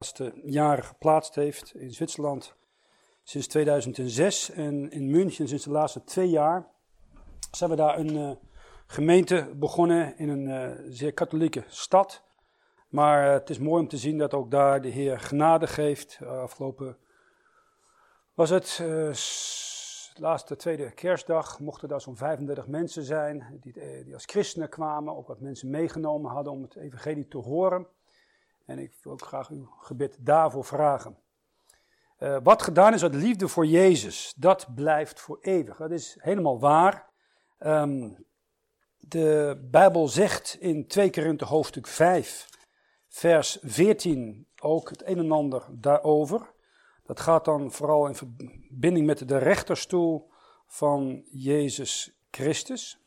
laatste jaren geplaatst heeft in Zwitserland sinds 2006 en in München sinds de laatste twee jaar zijn we daar een uh, gemeente begonnen in een uh, zeer katholieke stad. Maar uh, het is mooi om te zien dat ook daar de Heer genade geeft. afgelopen was het de laatste tweede kerstdag, mochten daar zo'n 35 mensen zijn die, die als christenen kwamen, ook wat mensen meegenomen hadden om het evangelie te horen. En ik wil ook graag uw gebed daarvoor vragen. Uh, wat gedaan is uit liefde voor Jezus, dat blijft voor eeuwig. Dat is helemaal waar. Um, de Bijbel zegt in 2 Korinthe hoofdstuk 5, vers 14 ook het een en ander daarover. Dat gaat dan vooral in verbinding met de rechterstoel van Jezus Christus.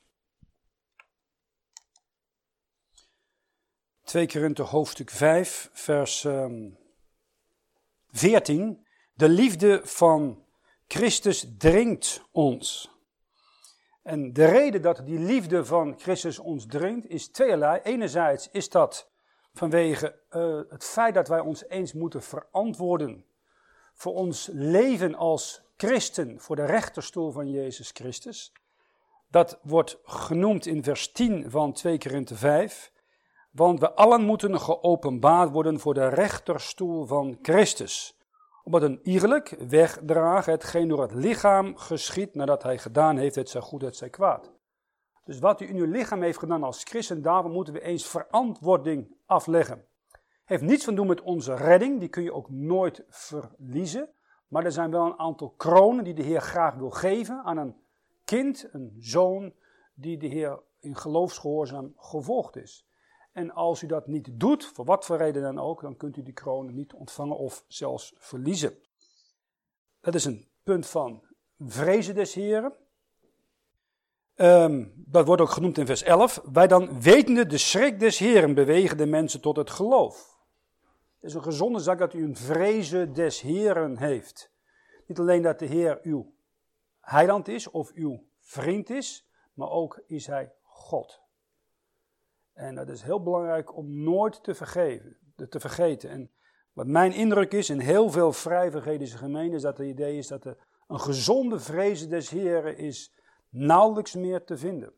2 Korinthe hoofdstuk 5, vers um, ehm, 14. De liefde van Christus dringt ons. En de reden dat die liefde van Christus ons dringt is tweeërlei. Enerzijds is dat vanwege uh, het feit dat wij ons eens moeten verantwoorden voor ons leven als christen voor de rechterstoel van Jezus Christus. Dat wordt genoemd in vers 10 van 2 Korinthe 5. Want we allen moeten geopenbaard worden voor de rechterstoel van Christus. Omdat een iegelijk wegdragen hetgeen door het lichaam geschiet nadat hij gedaan heeft, het zij goed, het zij kwaad. Dus wat u in uw lichaam heeft gedaan als christen, daarvoor moeten we eens verantwoording afleggen. Heeft niets van doen met onze redding, die kun je ook nooit verliezen. Maar er zijn wel een aantal kronen die de Heer graag wil geven aan een kind, een zoon, die de Heer in geloofsgehoorzaam gevolgd is. En als u dat niet doet, voor wat voor reden dan ook, dan kunt u die kronen niet ontvangen of zelfs verliezen. Dat is een punt van vrezen des Heren. Um, dat wordt ook genoemd in vers 11. Wij dan wetende de schrik des Heren bewegen de mensen tot het geloof. Het is een gezonde zaak dat u een vrezen des Heren heeft. Niet alleen dat de Heer uw heiland is of uw vriend is, maar ook is hij God. En dat is heel belangrijk om nooit te, vergeven, te vergeten. En wat mijn indruk is in heel veel vrijvergedische gemeenten, is dat het idee is dat er een gezonde vrezen des Heren is nauwelijks meer te vinden.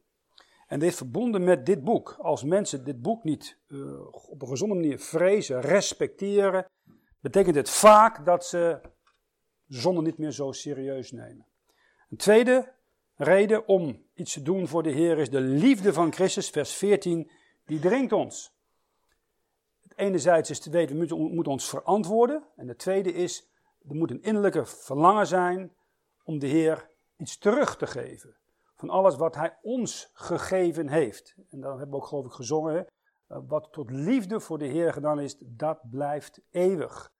En dit verbonden met dit boek. Als mensen dit boek niet uh, op een gezonde manier vrezen, respecteren, betekent het vaak dat ze zonde niet meer zo serieus nemen. Een tweede reden om iets te doen voor de Heer is de liefde van Christus, vers 14, die dringt ons. Het enerzijds is te weten, we moeten ons verantwoorden. En het tweede is, er moet een innerlijke verlangen zijn om de Heer iets terug te geven van alles wat hij ons gegeven heeft. En dan hebben we ook geloof ik gezongen, uh, wat tot liefde voor de Heer gedaan is, dat blijft eeuwig.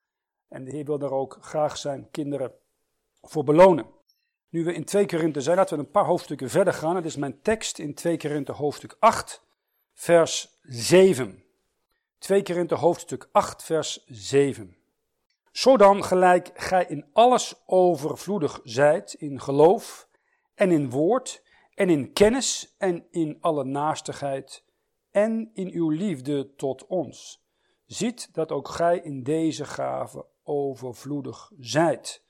En de Heer wil daar ook graag zijn kinderen voor belonen. Nu we in 2 Korinthe zijn, laten we een paar hoofdstukken verder gaan. Het is mijn tekst in 2 Korinthe hoofdstuk 8, vers 7. 2 Korinthe hoofdstuk 8, vers 7. Zodan gelijk gij in alles overvloedig zijt, in geloof en in woord en in kennis en in alle naastigheid en in uw liefde tot ons. Ziet dat ook gij in deze gave overvloedig zijt.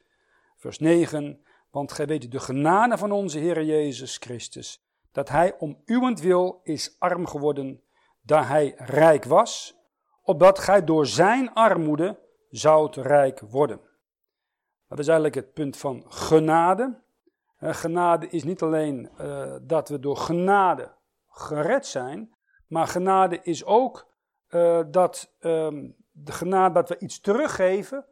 Vers 9, want gij weet de genade van onze Heer Jezus Christus, dat hij om uwentwil is arm geworden, daar hij rijk was, opdat gij door zijn armoede zoudt rijk worden. Dat is eigenlijk het punt van genade. Uh, genade is niet alleen uh, dat we door genade gered zijn, maar genade is ook uh, dat um, de genade dat we iets teruggeven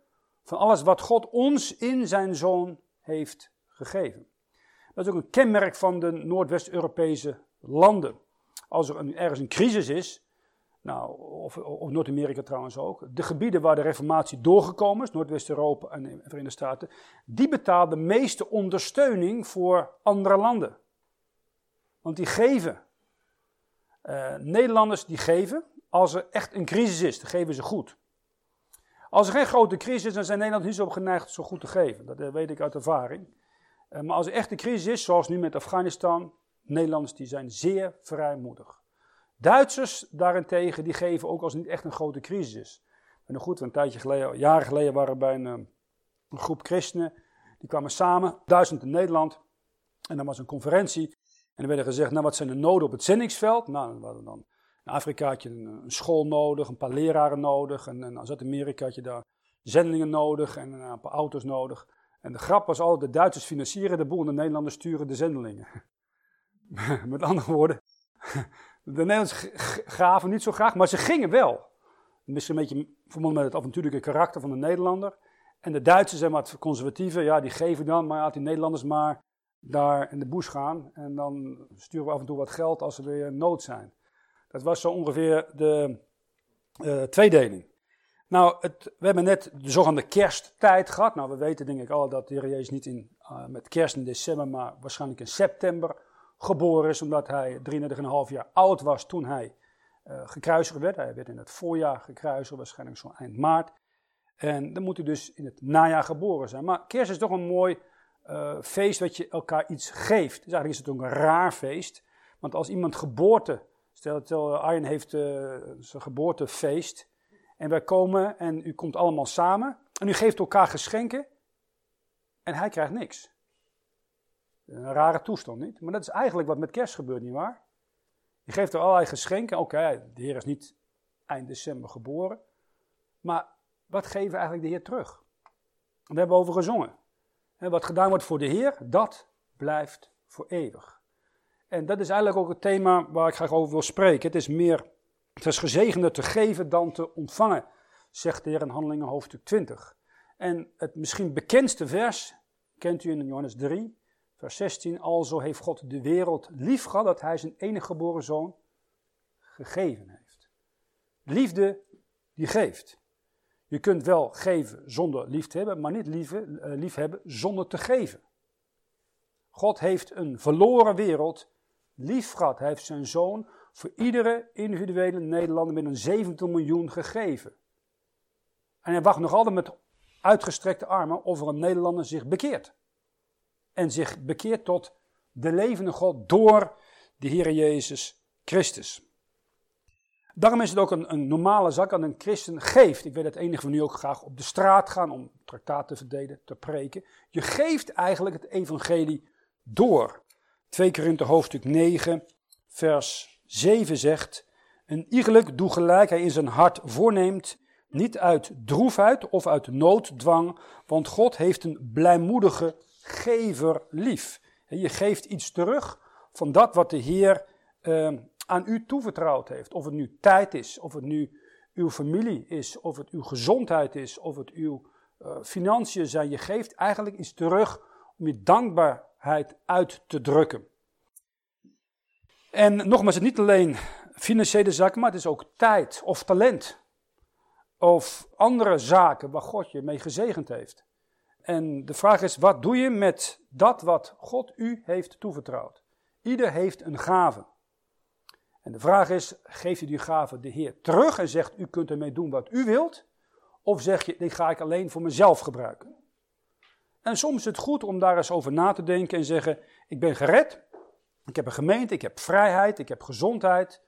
van alles wat God ons in zijn zoon heeft gegeven. Dat is ook een kenmerk van de Noordwest-Europese landen. Als er een, ergens een crisis is, nou, of, of Noord-Amerika trouwens ook. De gebieden waar de reformatie doorgekomen is, Noordwest-Europa en de Verenigde Staten, die betalen de meeste ondersteuning voor andere landen. Want die geven. Uh, Nederlanders die geven, als er echt een crisis is, dan geven ze goed. Als er geen grote crisis is, dan zijn Nederlanders niet zo geneigd zo goed te geven. Dat weet ik uit ervaring. Uh, maar als er echt een crisis is, zoals nu met Afghanistan, Nederlanders die zijn zeer vrijmoedig. Duitsers daarentegen, die geven ook als het niet echt een grote crisis is. En goed, een tijdje geleden, jaren geleden waren we bij een, een groep christenen. Die kwamen samen, duizend in Nederland. En dan was een conferentie. En er werden gezegd, nou wat zijn de noden op het zendingsveld? Nou, we hadden dan in Afrika had je een, school nodig, een paar leraren nodig. En in Zuid-Amerika had je daar zendelingen nodig en een paar auto's nodig. En de grap was altijd, de Duitsers financieren de boel en de Nederlanders sturen de zendelingen. Met andere woorden, de Nederlanders gaven niet zo graag, maar ze gingen wel. Misschien een beetje verbonden met het avontuurlijke karakter van de Nederlander. En de Duitsers zijn wat conservatiever, ja, die geven dan, maar laat die Nederlanders maar daar in de bush gaan. En dan sturen we af en toe wat geld als er weer nood zijn. Dat was zo ongeveer de uh, tweedeling. Nou, het, we hebben net de zogenaamde kersttijd gehad. Nou, we weten denk ik al dat de Heer Jezus niet in, uh, met kerst in december, maar waarschijnlijk in september geboren is. Omdat hij 33,5 jaar oud was toen hij uh, gekruisigd werd. Hij werd in het voorjaar gekruisigd, waarschijnlijk zo eind maart. En dan moet hij dus in het najaar geboren zijn. Maar kerst is toch een mooi uh, feest wat je elkaar iets geeft. Dus eigenlijk is het ook een raar feest. Want als iemand geboorte, stel, stel Arjen heeft zijn geboortefeest. En wij komen en u komt allemaal samen. En u geeft elkaar geschenken. En hij krijgt niks. Een rare toestand, niet? Maar dat is eigenlijk wat met kerst gebeurt, nietwaar? Je geeft er allerlei geschenken. Oké, de Heer is niet eind december geboren. Maar wat geven eigenlijk de Heer terug? We hebben over gezongen. En wat gedaan wordt voor de Heer, dat blijft voor eeuwig. En dat is eigenlijk ook het thema waar ik graag over wil spreken. Het is meer, het is gezegender te geven dan te ontvangen, zegt de Heer in Handelingen hoofdstuk 20. En het misschien bekendste vers kent u in Johannes 3, vers 16. Alzo heeft God de wereld lief gehad dat hij zijn enige geboren zoon gegeven heeft. Liefde die geeft. Je kunt wel geven zonder lief te hebben, maar niet uh, lief hebben zonder te geven. God heeft een verloren wereld lief gehad. Hij heeft zijn zoon voor iedere individuele Nederlander met een 70 miljoen gegeven. En hij wacht nog altijd met uitgestrekte armen of er een Nederlander zich bekeert. En zich bekeert tot de levende God door de Heer Jezus Christus. Daarom is het ook een, een normale zak aan een christen geeft. Ik weet dat enige van u ook graag op de straat gaan om traktaat te verdedigen, te preken. Je geeft eigenlijk het evangelie door. 2 Korinthe hoofdstuk 9, vers 7 zegt, een iegelijk doe gelijk hij in zijn hart voorneemt, niet uit droefheid of uit nooddwang, want God heeft een blijmoedige gever lief. Je geeft iets terug van dat wat de Heer uh, aan u toevertrouwd heeft. Of het nu tijd is, of het nu uw familie is, of het uw gezondheid is, of het uw uh, financiën zijn. Je geeft eigenlijk iets terug om je dankbaarheid uit te drukken. En nogmaals, het niet alleen financiële zaken, maar het is ook tijd of talent. Of andere zaken waar God je mee gezegend heeft. En de vraag is, wat doe je met dat wat God u heeft toevertrouwd? Ieder heeft een gave. En de vraag is, geeft u die gave de Heer terug en zegt u kunt ermee doen wat u wilt? Of zeg je, dit ga ik alleen voor mezelf gebruiken? En soms is het goed om daar eens over na te denken en zeggen, ik ben gered, ik heb een gemeente, ik heb vrijheid, ik heb gezondheid,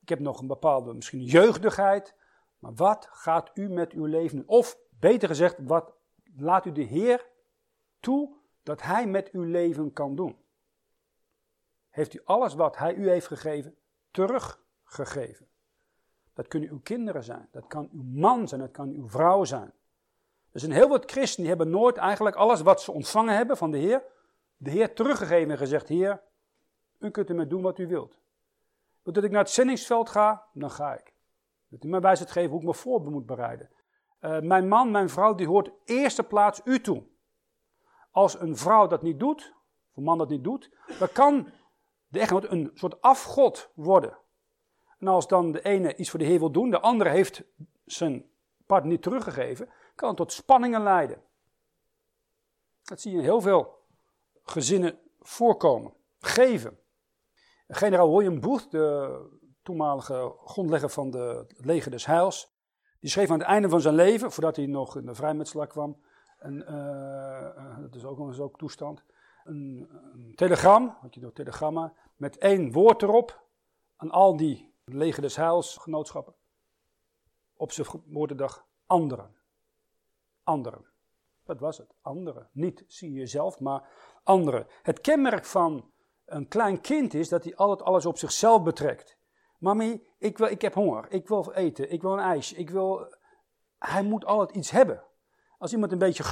ik heb nog een bepaalde misschien jeugdigheid. Maar wat gaat u met uw leven doen? Of beter gezegd, wat laat u de Heer toe dat Hij met uw leven kan doen? Heeft u alles wat Hij u heeft gegeven teruggegeven. Dat kunnen uw kinderen zijn, dat kan uw man zijn, dat kan uw vrouw zijn. Er zijn heel wat christenen die hebben nooit eigenlijk alles wat ze ontvangen hebben van de Heer, de Heer teruggegeven en gezegd, Heer, u kunt ermee doen wat u wilt. Wilt dat ik naar het zendingsveld ga? Dan ga ik. Wilt u mij wijsheid geven hoe ik me voor moet bereiden? Uh, mijn man, mijn vrouw, die hoort eerste plaats u toe. Als een vrouw dat niet doet, of een man dat niet doet, dan kan de echtgenoot een soort afgod worden. En als dan de ene iets voor de Heer wil doen, de andere heeft zijn partner niet teruggegeven, kan het tot spanningen leiden. Dat zie je in heel veel gezinnen voorkomen. Geven. Generaal William Booth, de toenmalige grondlegger van de leger des Heils, die schreef aan het einde van zijn leven, voordat hij nog in de vrijmetselaar kwam, en, uh, dat is ook eens ook toestand, een, een telegram, had je door telegramma, met één woord erop aan al die leger des heils genootschappen op zijn geboortedag anderen. Anderen. Dat was het, anderen. Niet zie jezelf, maar anderen. Het kenmerk van een klein kind is dat hij altijd alles op zichzelf betrekt. Mami, ik, wil, ik heb honger, ik wil eten, ik wil een ijsje, ik wil... Hij moet altijd iets hebben. Als iemand een beetje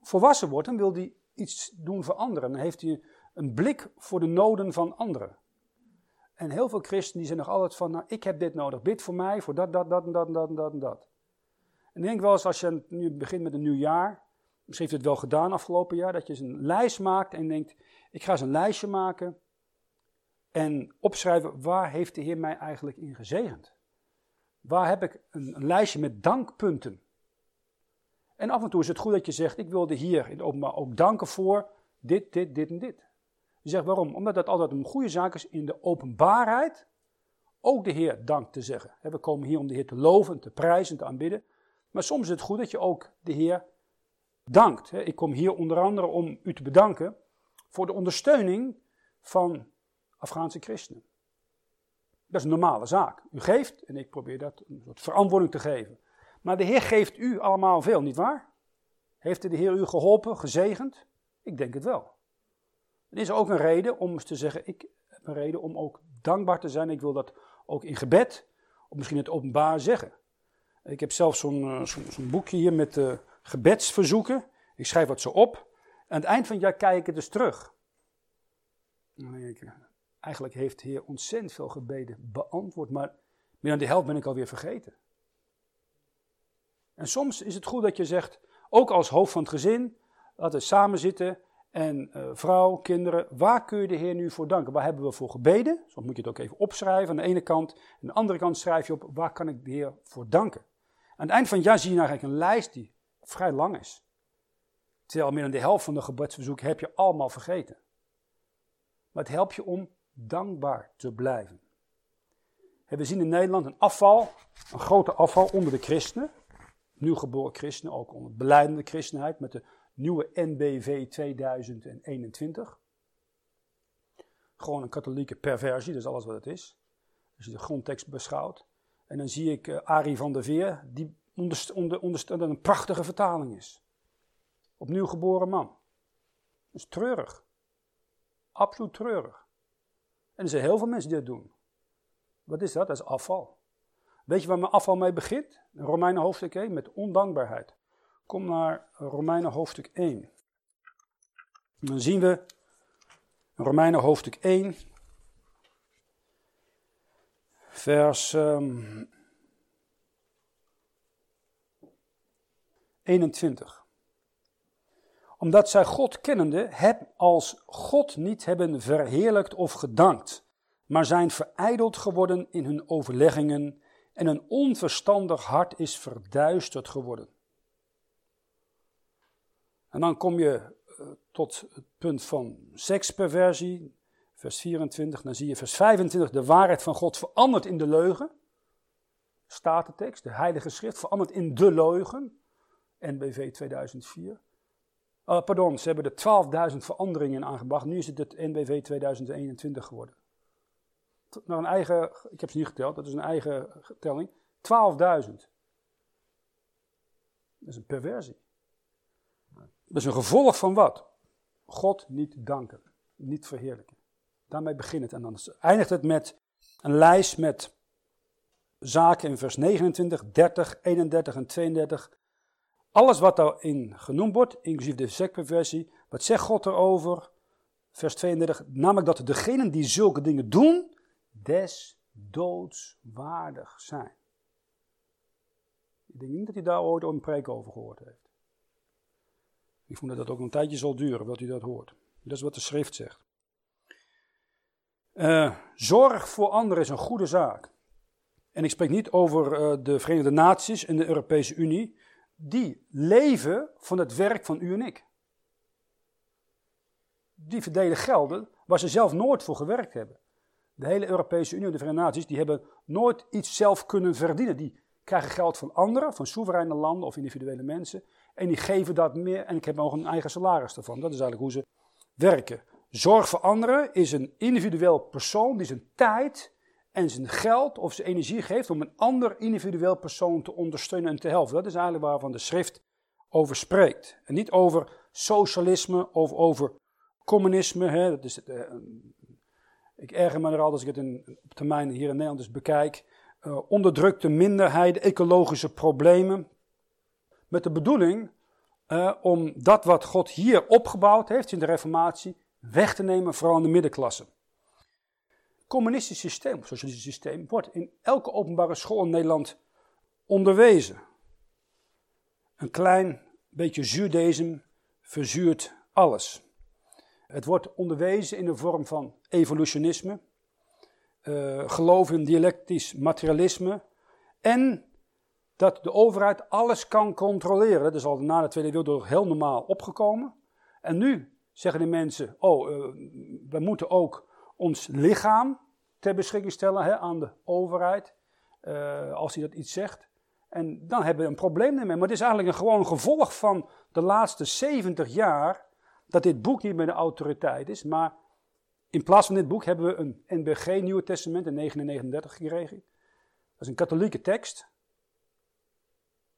volwassen wordt, dan wil hij iets doen voor anderen. Dan heeft hij een blik voor de noden van anderen. En heel veel christenen die zijn nog altijd van, nou, ik heb dit nodig, bid voor mij, voor dat, dat, dat, dat, dat, dat, dat. En ik denk wel eens, als je nu begint met een nieuw jaar, misschien heeft het wel gedaan afgelopen jaar, dat je eens een lijst maakt en denkt, ik ga eens een lijstje maken en opschrijven, waar heeft de Heer mij eigenlijk in gezegend? Waar heb ik een, lijstje met dankpunten? En af en toe is het goed dat je zegt, ik wil de in het openbaar ook danken voor dit, dit, dit en dit. Je zegt waarom? Omdat dat altijd een goede zaak is in de openbaarheid ook de Heer dank te zeggen. We komen hier om de Heer te loven, te prijzen, te aanbidden. Maar soms is het goed dat je ook de Heer dankt. Ik kom hier onder andere om u te bedanken voor de ondersteuning van Afghaanse christenen. Dat is een normale zaak. U geeft en ik probeer dat een soort verantwoording te geven. Maar de Heer geeft u allemaal veel, nietwaar? Heeft de Heer u geholpen, gezegend? Ik denk het wel. Er is ook een reden om te zeggen, ik heb een reden om ook dankbaar te zijn. Ik wil dat ook in gebed, of misschien het openbaar zeggen. Ik heb zelf zo'n uh, boekje hier met uh, gebedsverzoeken. Ik schrijf wat zo op. Aan het eind van het jaar kijk ik het dus terug. eigenlijk heeft de Heer ontzettend veel gebeden beantwoord, maar meer dan de helft ben ik alweer vergeten. En soms is het goed dat je zegt, ook als hoofd van het gezin, laten we samen zitten en uh, vrouw, kinderen, waar kun je de Heer nu voor danken? Waar hebben we voor gebeden? Soms moet je het ook even opschrijven aan de ene kant. Aan de andere kant schrijf je op, waar kan ik de Heer voor danken? Aan het eind van het jaar zie je nou eigenlijk een lijst die vrij lang is. Terwijl meer dan de helft van de gebedsverzoeken heb je allemaal vergeten. Maar het helpt je om dankbaar te blijven. We zien in Nederland een afval, een grote afval onder de christenen. Nieuwgeboren christenen, ook onder beleidende christenheid, met de nieuwe NBV 2021. Gewoon een katholieke perversie, dat is alles wat het is. Als je de grondtekst beschouwt. En dan zie ik uh, Arie van der Veer, die onder, dat een prachtige vertaling is. Opnieuw geboren man. Dat is treurig. Absoluut treurig. En er zijn heel veel mensen die dat doen. Wat is dat? Dat is afval. Weet je waar mijn afval mee begint? Romeinen hoofdstuk 1 met ondankbaarheid. Kom naar Romeinen hoofdstuk 1. En dan zien we Romeinen hoofdstuk 1, vers um, 21. Omdat zij God kennende, heb als God niet hebben verheerlijkt of gedankt, maar zijn verijdeld geworden in hun overleggingen en een onverstandig hart is verduisterd geworden. En dan kom je eh, tot het punt van seksperversie, vers 24. Dan zie je vers 25, de waarheid van God verandert in de leugen. Staat de tekst, de Heilige Schrift verandert in de leugen. NBV 2004. Uh, pardon, ze hebben er 12.000 veranderingen aangebracht. Nu is het het NBV 2021 geworden. Naar een eigen, ik heb ze niet geteld, dat is een eigen telling. 12.000. Dat is een perversie. Dat is een gevolg van wat? God niet danken, niet verheerlijken. Daarmee begint het. En dan eindigt het met een lijst met zaken in vers 29, 30, 31 en 32. Alles wat daarin genoemd wordt, inclusief de sekperversie. Wat zegt God erover? Vers 32, namelijk dat degenen die zulke dingen doen, des doods waardig zijn. Ik denk niet dat hij daar ooit een preek over gehoord heeft. Ik vond dat dat ook een tijdje zal duren, wat u dat hoort. Dat is wat de schrift zegt. Uh, zorg voor anderen is een goede zaak. En ik spreek niet over uh, de Verenigde Naties en de Europese Unie. Die leven van het werk van u en ik. Die verdelen gelden waar ze zelf nooit voor gewerkt hebben. De hele Europese Unie en de Verenigde Naties die hebben nooit iets zelf kunnen verdienen. Die krijgen geld van anderen, van soevereine landen of individuele mensen. En die geven dat meer en ik heb nog een eigen salaris ervan. Dat is eigenlijk hoe ze werken. Zorg voor anderen is een individueel persoon die zijn tijd en zijn geld of zijn energie geeft om een ander individueel persoon te ondersteunen en te helpen. Dat is eigenlijk waarvan de schrift over spreekt. En niet over socialisme of over communisme. Hè. Dat is, uh, ik erger me er al als ik het in, op termijn hier in Nederland dus bekijk. Uh, onderdrukte minderheden, ecologische problemen. Met de bedoeling uh, om dat wat God hier opgebouwd heeft in de Reformatie weg te nemen, vooral in de middenklasse. Communistisch systeem, socialistisch systeem, wordt in elke openbare school in Nederland onderwezen. Een klein beetje zuurdesem verzuurt alles. Het wordt onderwezen in de vorm van evolutionisme, uh, geloof in dialectisch materialisme en dat de overheid alles kan controleren. Dat is al na de Tweede Wereldoorlog heel normaal opgekomen. En nu zeggen de mensen, oh, uh, we moeten ook ons lichaam ter beschikking stellen hè, aan de overheid, uh, als hij dat iets zegt. En dan hebben we een probleem ermee. Maar het is eigenlijk een gewoon gevolg van de laatste 70 jaar dat dit boek niet meer de autoriteit is. Maar in plaats van dit boek hebben we een NBG Nieuwe Testament in 1939 gekregen. Dat is een katholieke tekst.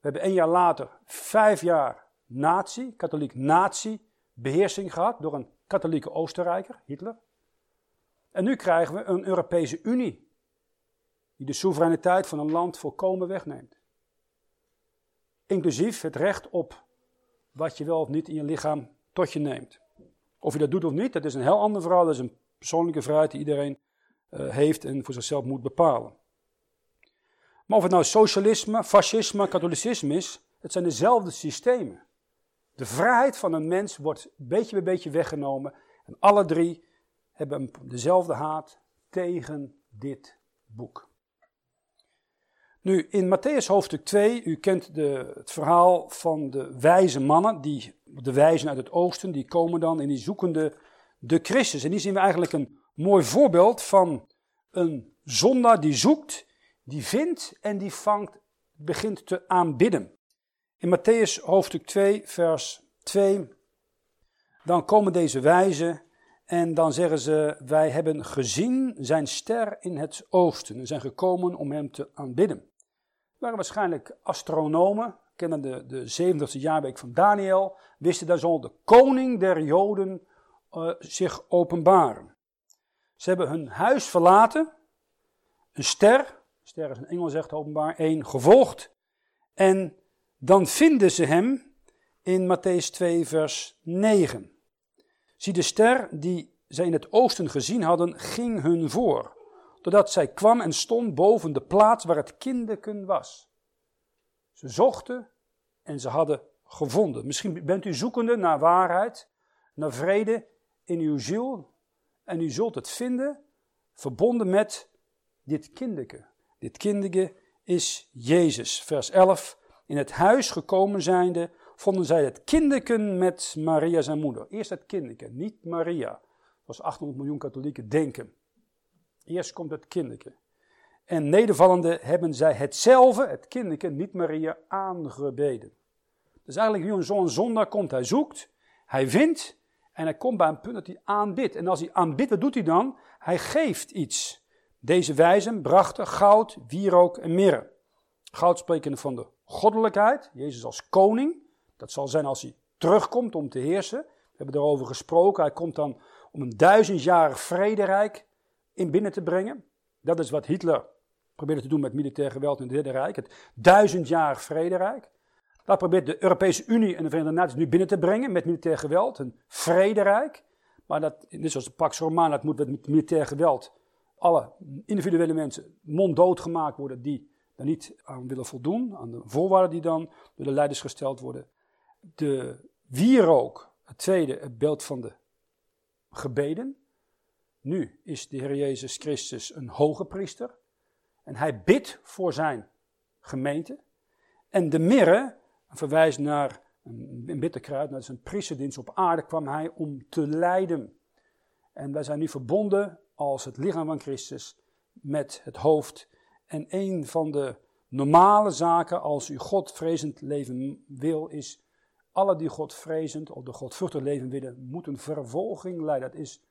We hebben een jaar later vijf jaar nazi, katholiek nazi, beheersing gehad door een katholieke Oostenrijker, Hitler. En nu krijgen we een Europese Unie, die de soevereiniteit van een land volkomen wegneemt. Inclusief het recht op wat je wel of niet in je lichaam tot je neemt. Of je dat doet of niet, dat is een heel ander verhaal. Dat is een persoonlijke vrijheid die iedereen uh, heeft en voor zichzelf moet bepalen. Maar of het nou socialisme, fascisme, katholicisme is, het zijn dezelfde systemen. De vrijheid van een mens wordt beetje bij beetje weggenomen. En alle drie hebben dezelfde haat tegen dit boek. Nu, in Matthäus hoofdstuk 2, u kent de, het verhaal van de wijze mannen, die, de wijzen uit het oosten, die komen dan en die zoeken de, Christus. En die zien we eigenlijk een mooi voorbeeld van een zondaar die zoekt, die vindt en die vangt, begint te aanbidden. In Matthäus hoofdstuk 2, vers 2, dan komen deze wijzen en dan zeggen ze, wij hebben gezien zijn ster in het oosten en zijn gekomen om hem te aanbidden waren waarschijnlijk astronomen, kennen de, de 70ste jaarweek van Daniel, wisten daar zal de koning der Joden uh, zich openbaren. Ze hebben hun huis verlaten, een ster, ster is een engel zegt openbaar, één, gevolgd. En dan vinden ze hem in Matthäus 2 vers 9. Zie de ster die zij in het oosten gezien hadden, ging hun voor totdat zij kwam en stond boven de plaats waar het kinderken was. Ze zochten en ze hadden gevonden. Misschien bent u zoekende naar waarheid, naar vrede in uw ziel en u zult het vinden verbonden met dit kinderke. Dit kinderke is Jezus. Vers 11. In het huis gekomen zijnde vonden zij het kinderken met Maria zijn moeder. Eerst het kinderke, niet Maria. Zoals 800 miljoen katholieken denken. Eerst komt het kinderke. En nedervallende hebben zij hetzelfde, het kinderke, niet Maria, aangebeden. Dus eigenlijk nu zo'n zondag komt, hij zoekt, hij vindt en hij komt bij een punt dat hij aanbidt. En als hij aanbidt, wat doet hij dan? Hij geeft iets. Deze wijzen brachten goud, wierook en mirre. Goud sprekende van de goddelijkheid, Jezus als koning. Dat zal zijn als hij terugkomt om te heersen. We hebben erover gesproken. Hij komt dan om een duizendjarig vrederijk in binnen te brengen. Dat is wat Hitler probeerde te doen met militair geweld in het Derde Rijk. Het duizendjarig vrederijk. Dat probeert de Europese Unie en de Verenigde Naties nu binnen te brengen met militair geweld. Een vrederijk. Maar dat, net zoals de Pax Romana, dat moet met militair geweld alle individuele mensen monddood gemaakt worden die daar niet aan willen voldoen. Aan de voorwaarden die dan door de leiders gesteld worden. De wierook, het tweede, het beeld van de gebeden. Nu is de Heer Jezus Christus een hoge priester. En hij bidt voor zijn gemeente. En de mirre verwijst naar een bitterkruid, dat is een priesterdienst op aarde, kwam hij om te lijden. En wij zijn nu verbonden als het lichaam van Christus met het hoofd. En een van de normale zaken als u Godvrezend leven wil, is alle die Godvrezend of de Godvruchtig leven willen, moeten vervolging lijden. Dat is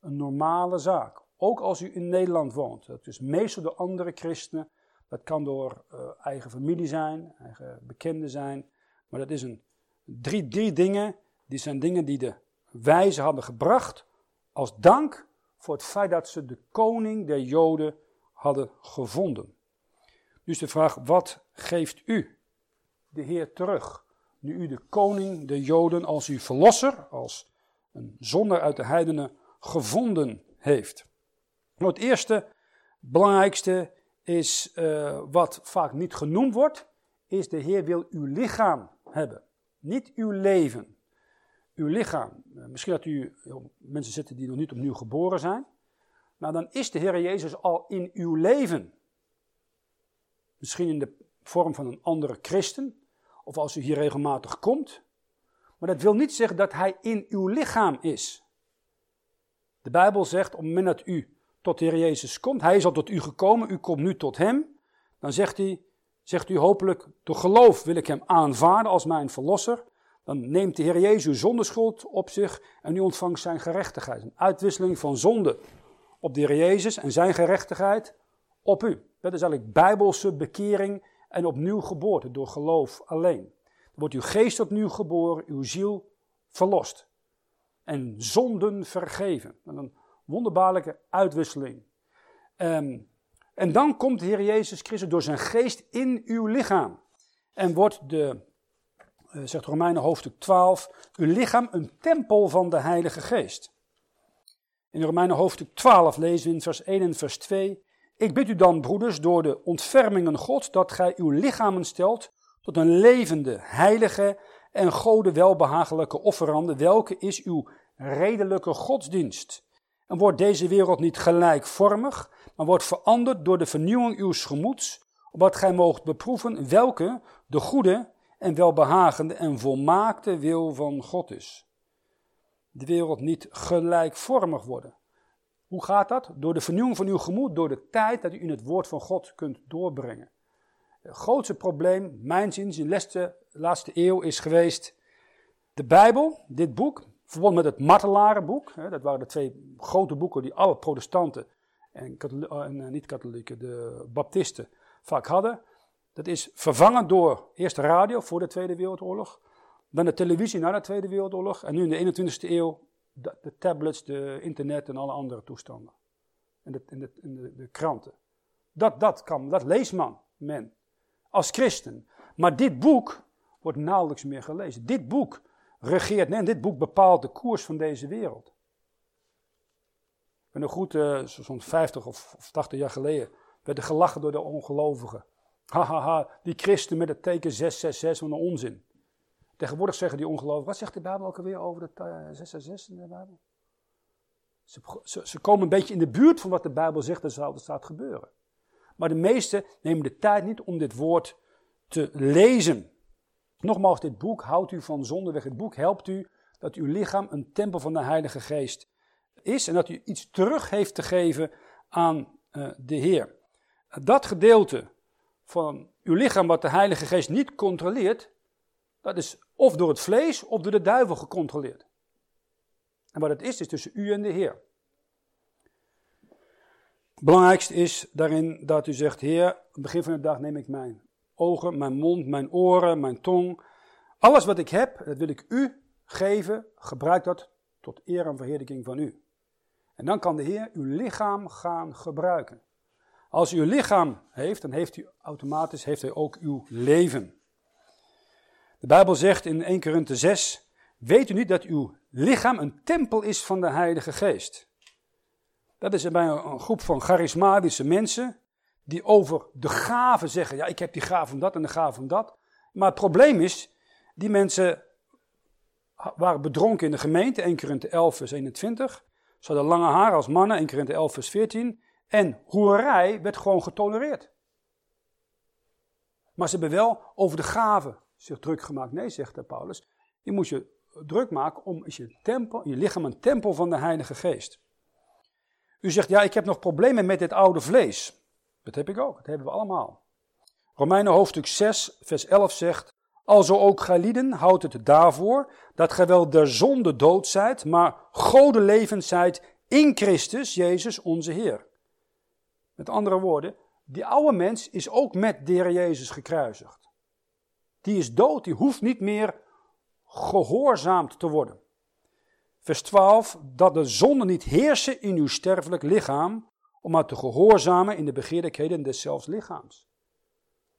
een normale zaak. Ook als u in Nederland woont. Dat is meestal door andere christenen. Dat kan door uh, eigen familie zijn, eigen bekenden zijn. Maar dat is een, drie, drie dingen. Die zijn dingen die de wijzen hadden gebracht. Als dank voor het feit dat ze de koning der Joden hadden gevonden. Dus de vraag, wat geeft u de Heer terug? Nu u de koning der Joden als uw verlosser, als een zonder uit de heidenen gevonden heeft. Nou, het eerste, belangrijkste is uh, wat vaak niet genoemd wordt, is de Heer wil uw lichaam hebben, niet uw leven. Uw lichaam. Uh, misschien dat u mensen zitten die nog niet opnieuw geboren zijn. Nou, dan is de Heer Jezus al in uw leven. Misschien in de vorm van een andere christen, of als u hier regelmatig komt. Maar dat wil niet zeggen dat hij in uw lichaam is. De Bijbel zegt, op het moment dat u tot de Heer Jezus komt, hij is al tot u gekomen, u komt nu tot hem, dan zegt hij, zegt u hopelijk, door geloof wil ik hem aanvaarden als mijn verlosser. Dan neemt de Heer Jezus uw zondeschuld op zich en u ontvangt zijn gerechtigheid. Een uitwisseling van zonde op de Heer Jezus en zijn gerechtigheid op u. Dat is eigenlijk bijbelse bekering en opnieuw geboorte door geloof alleen. Wordt uw geest opnieuw geboren, uw ziel verlost. En zonden vergeven. een wonderbaarlijke uitwisseling. Ehm, en dan komt de Heer Jezus Christus door zijn geest in uw lichaam. En wordt de, uh, zegt Romeinen hoofdstuk 12, uw lichaam een tempel van de Heilige Geest. In Romeinen hoofdstuk 12 lezen we in vers 1 en vers 2. Ik bid u dan, broeders, door de ontfermingen God, dat gij uw lichamen stelt tot een levende, heilige en gode welbehagelijke offerande, welke is uw redelijke godsdienst. En wordt deze wereld niet gelijkvormig, maar wordt veranderd door de vernieuwing uw gemoeds, opdat gij moogt beproeven welke de goede en welbehagende en volmaakte wil van God is. De wereld niet gelijkvormig worden. Hoe gaat dat? Door de vernieuwing van uw gemoed, door de tijd dat u in het woord van God kunt doorbrengen. Het grootste probleem, mijn zin, in de laatste eeuw is geweest de Bijbel, dit boek, verbonden met het Martelarenboek. Dat waren de twee grote boeken die alle protestanten en, en eh, niet-katholieken, de baptisten, vaak hadden. Dat is vervangen door eerst de radio voor de Tweede Wereldoorlog, dan de televisie na de Tweede Wereldoorlog en nu in de 21ste eeuw de, de, tablets, de internet en alle andere toestanden. En de, en de, de, kranten. Dat, dat kan, dat leest man, men, als christen. Maar dit boek wordt nauwelijks meer gelezen. Dit boek regeert, nee, dit boek bepaalt de koers van deze wereld. Ben nog goed, uh, zo'n 50 of, of 80 jaar geleden, werd er gelachen door de ongelovigen. Hahaha, die christen met het teken 666, van een onzin. Tegenwoordig zeggen die ongelovigen, wat zegt de Bijbel ook alweer over de 666 in de Bijbel? Ze, ze, komen een beetje in de buurt van wat de Bijbel zegt dat zou, staat gebeuren. Maar de meesten nemen de tijd niet om dit woord te lezen. Nogmaals, dit boek houdt u van zonde weg. Het boek helpt u dat uw lichaam een tempel van de Heilige Geest is en dat u iets terug heeft te geven aan uh, de Heer. Dat gedeelte van uw lichaam wat de Heilige Geest niet controleert, dat is of door het vlees of door de duivel gecontroleerd. En wat het is, is tussen u en de Heer. Het belangrijkste is daarin dat u zegt, Heer, aan het begin van de dag neem ik mijn ogen, mijn mond, mijn oren, mijn tong. Alles wat ik heb, dat wil ik u geven. Gebruik dat tot eer en verheerlijking van u. En dan kan de Heer uw lichaam gaan gebruiken. Als u uw lichaam heeft, dan heeft u automatisch heeft hij ook uw leven. De Bijbel zegt in 1 Korinthe 6, weet u niet dat uw lichaam een tempel is van de Heilige Geest? Dat is bij een groep van charismatische mensen die over de gaven zeggen, ja ik heb die gave van dat en de gave van dat. Maar het probleem is, die mensen waren bedronken in de gemeente, 1 Korinthe 11 vers 21. Ze hadden lange haar als mannen, 1 Korinthe 11 vers 14. En hoerij werd gewoon getolereerd. Maar ze hebben wel over de gaven zich druk gemaakt. Nee, zegt Paulus. Je moet je druk maken om je, tempel, je lichaam een tempel van de Heilige Geest. U zegt, ja, ik heb nog problemen met dit oude vlees. Dat heb ik ook, dat hebben we allemaal. Romeinen hoofdstuk 6, vers 11 zegt, Alzo ook gij lieden, houdt het daarvoor, dat gij wel der zonde dood zijt, maar gode levend zijt in Christus Jezus onze Heer. Met andere woorden, die oude mens is ook met de Jezus gekruisigd. Die is dood, die hoeft niet meer gehoorzaamd te worden. Vers 12, dat de zonde niet heersen in uw sterfelijk lichaam, om maar te gehoorzamen in de begeerlijkheden deszelfs lichaams.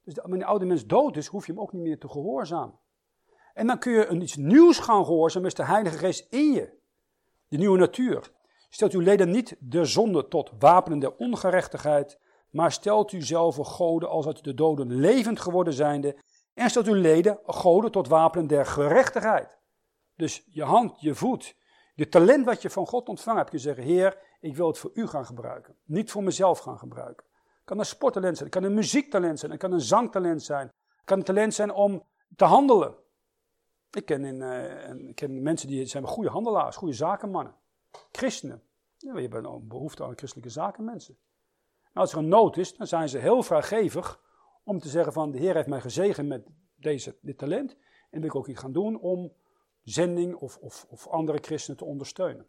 Dus wanneer de oude mens dood is, hoef je hem ook niet meer te gehoorzamen. En dan kun je een iets nieuws gaan gehoorzamen, is de Heilige Geest in je. De nieuwe natuur. Stelt uw leden niet de zonde tot wapenen der ongerechtigheid, maar stelt u zelf goden als uit de doden levend geworden zijnde, en stelt uw leden goden tot wapenen der gerechtigheid. Dus je hand, je voet, de talent wat je van God ontvangen hebt, kun je zeggen, Heer, ik wil het voor u gaan gebruiken. Niet voor mezelf gaan gebruiken. Het kan een sporttalent zijn, het kan een muziektalent zijn, het kan een zangtalent zijn. Het kan een talent zijn om te handelen. Ik ken, uh, ik ken mensen die zijn goede handelaars, goede zakenmannen. Christenen. Ja, je hebt een behoefte aan christelijke zakenmensen. als er een nood is, dan zijn ze heel vrijgevig om te zeggen van de Heer heeft mij gezegend met deze, dit talent. En wil ik ook iets gaan doen om zending of, of, of andere christenen te ondersteunen.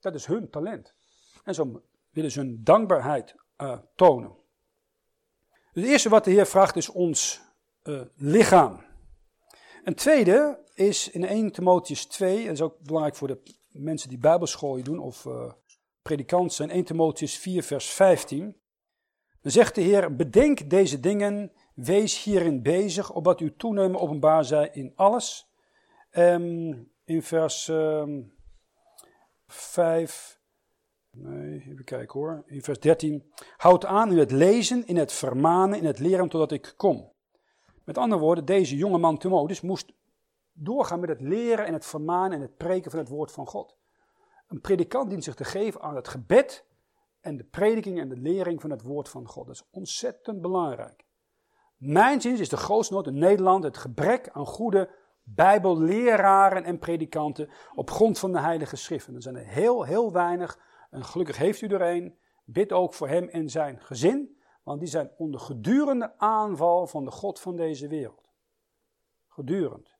Dat is hun talent. En zo willen ze hun dankbaarheid uh, tonen. Het eerste wat de Heer vraagt is ons uh, lichaam. Een tweede is in 1 Timotheus 2, en dat is ook belangrijk voor de mensen die bijbelschool doen of uh, predikant zijn, 1 Timotheus 4 vers 15. Dan zegt de Heer, bedenk deze dingen, wees hierin bezig, opdat uw toenemen openbaar zij in alles. Um, in vers um, ehm, 5, nee, even kijken hoor, in vers 13. Houd aan in het lezen, in het vermanen, in het leren totdat ik kom. Met andere woorden, deze jonge man Timotheus moest doorgaan met het leren en het vermanen en het preken van het woord van God. Een predikant dient zich te geven aan het gebed en de prediking en de lering van het woord van God. Dat is ontzettend belangrijk. Mijn zin is de grootste nood in Nederland het gebrek aan goede bijbelleraren en predikanten op grond van de heilige schriften. Er zijn er heel, heel weinig en gelukkig heeft u er een. Bid ook voor hem en zijn gezin, want die zijn onder gedurende aanval van de God van deze wereld. Gedurend.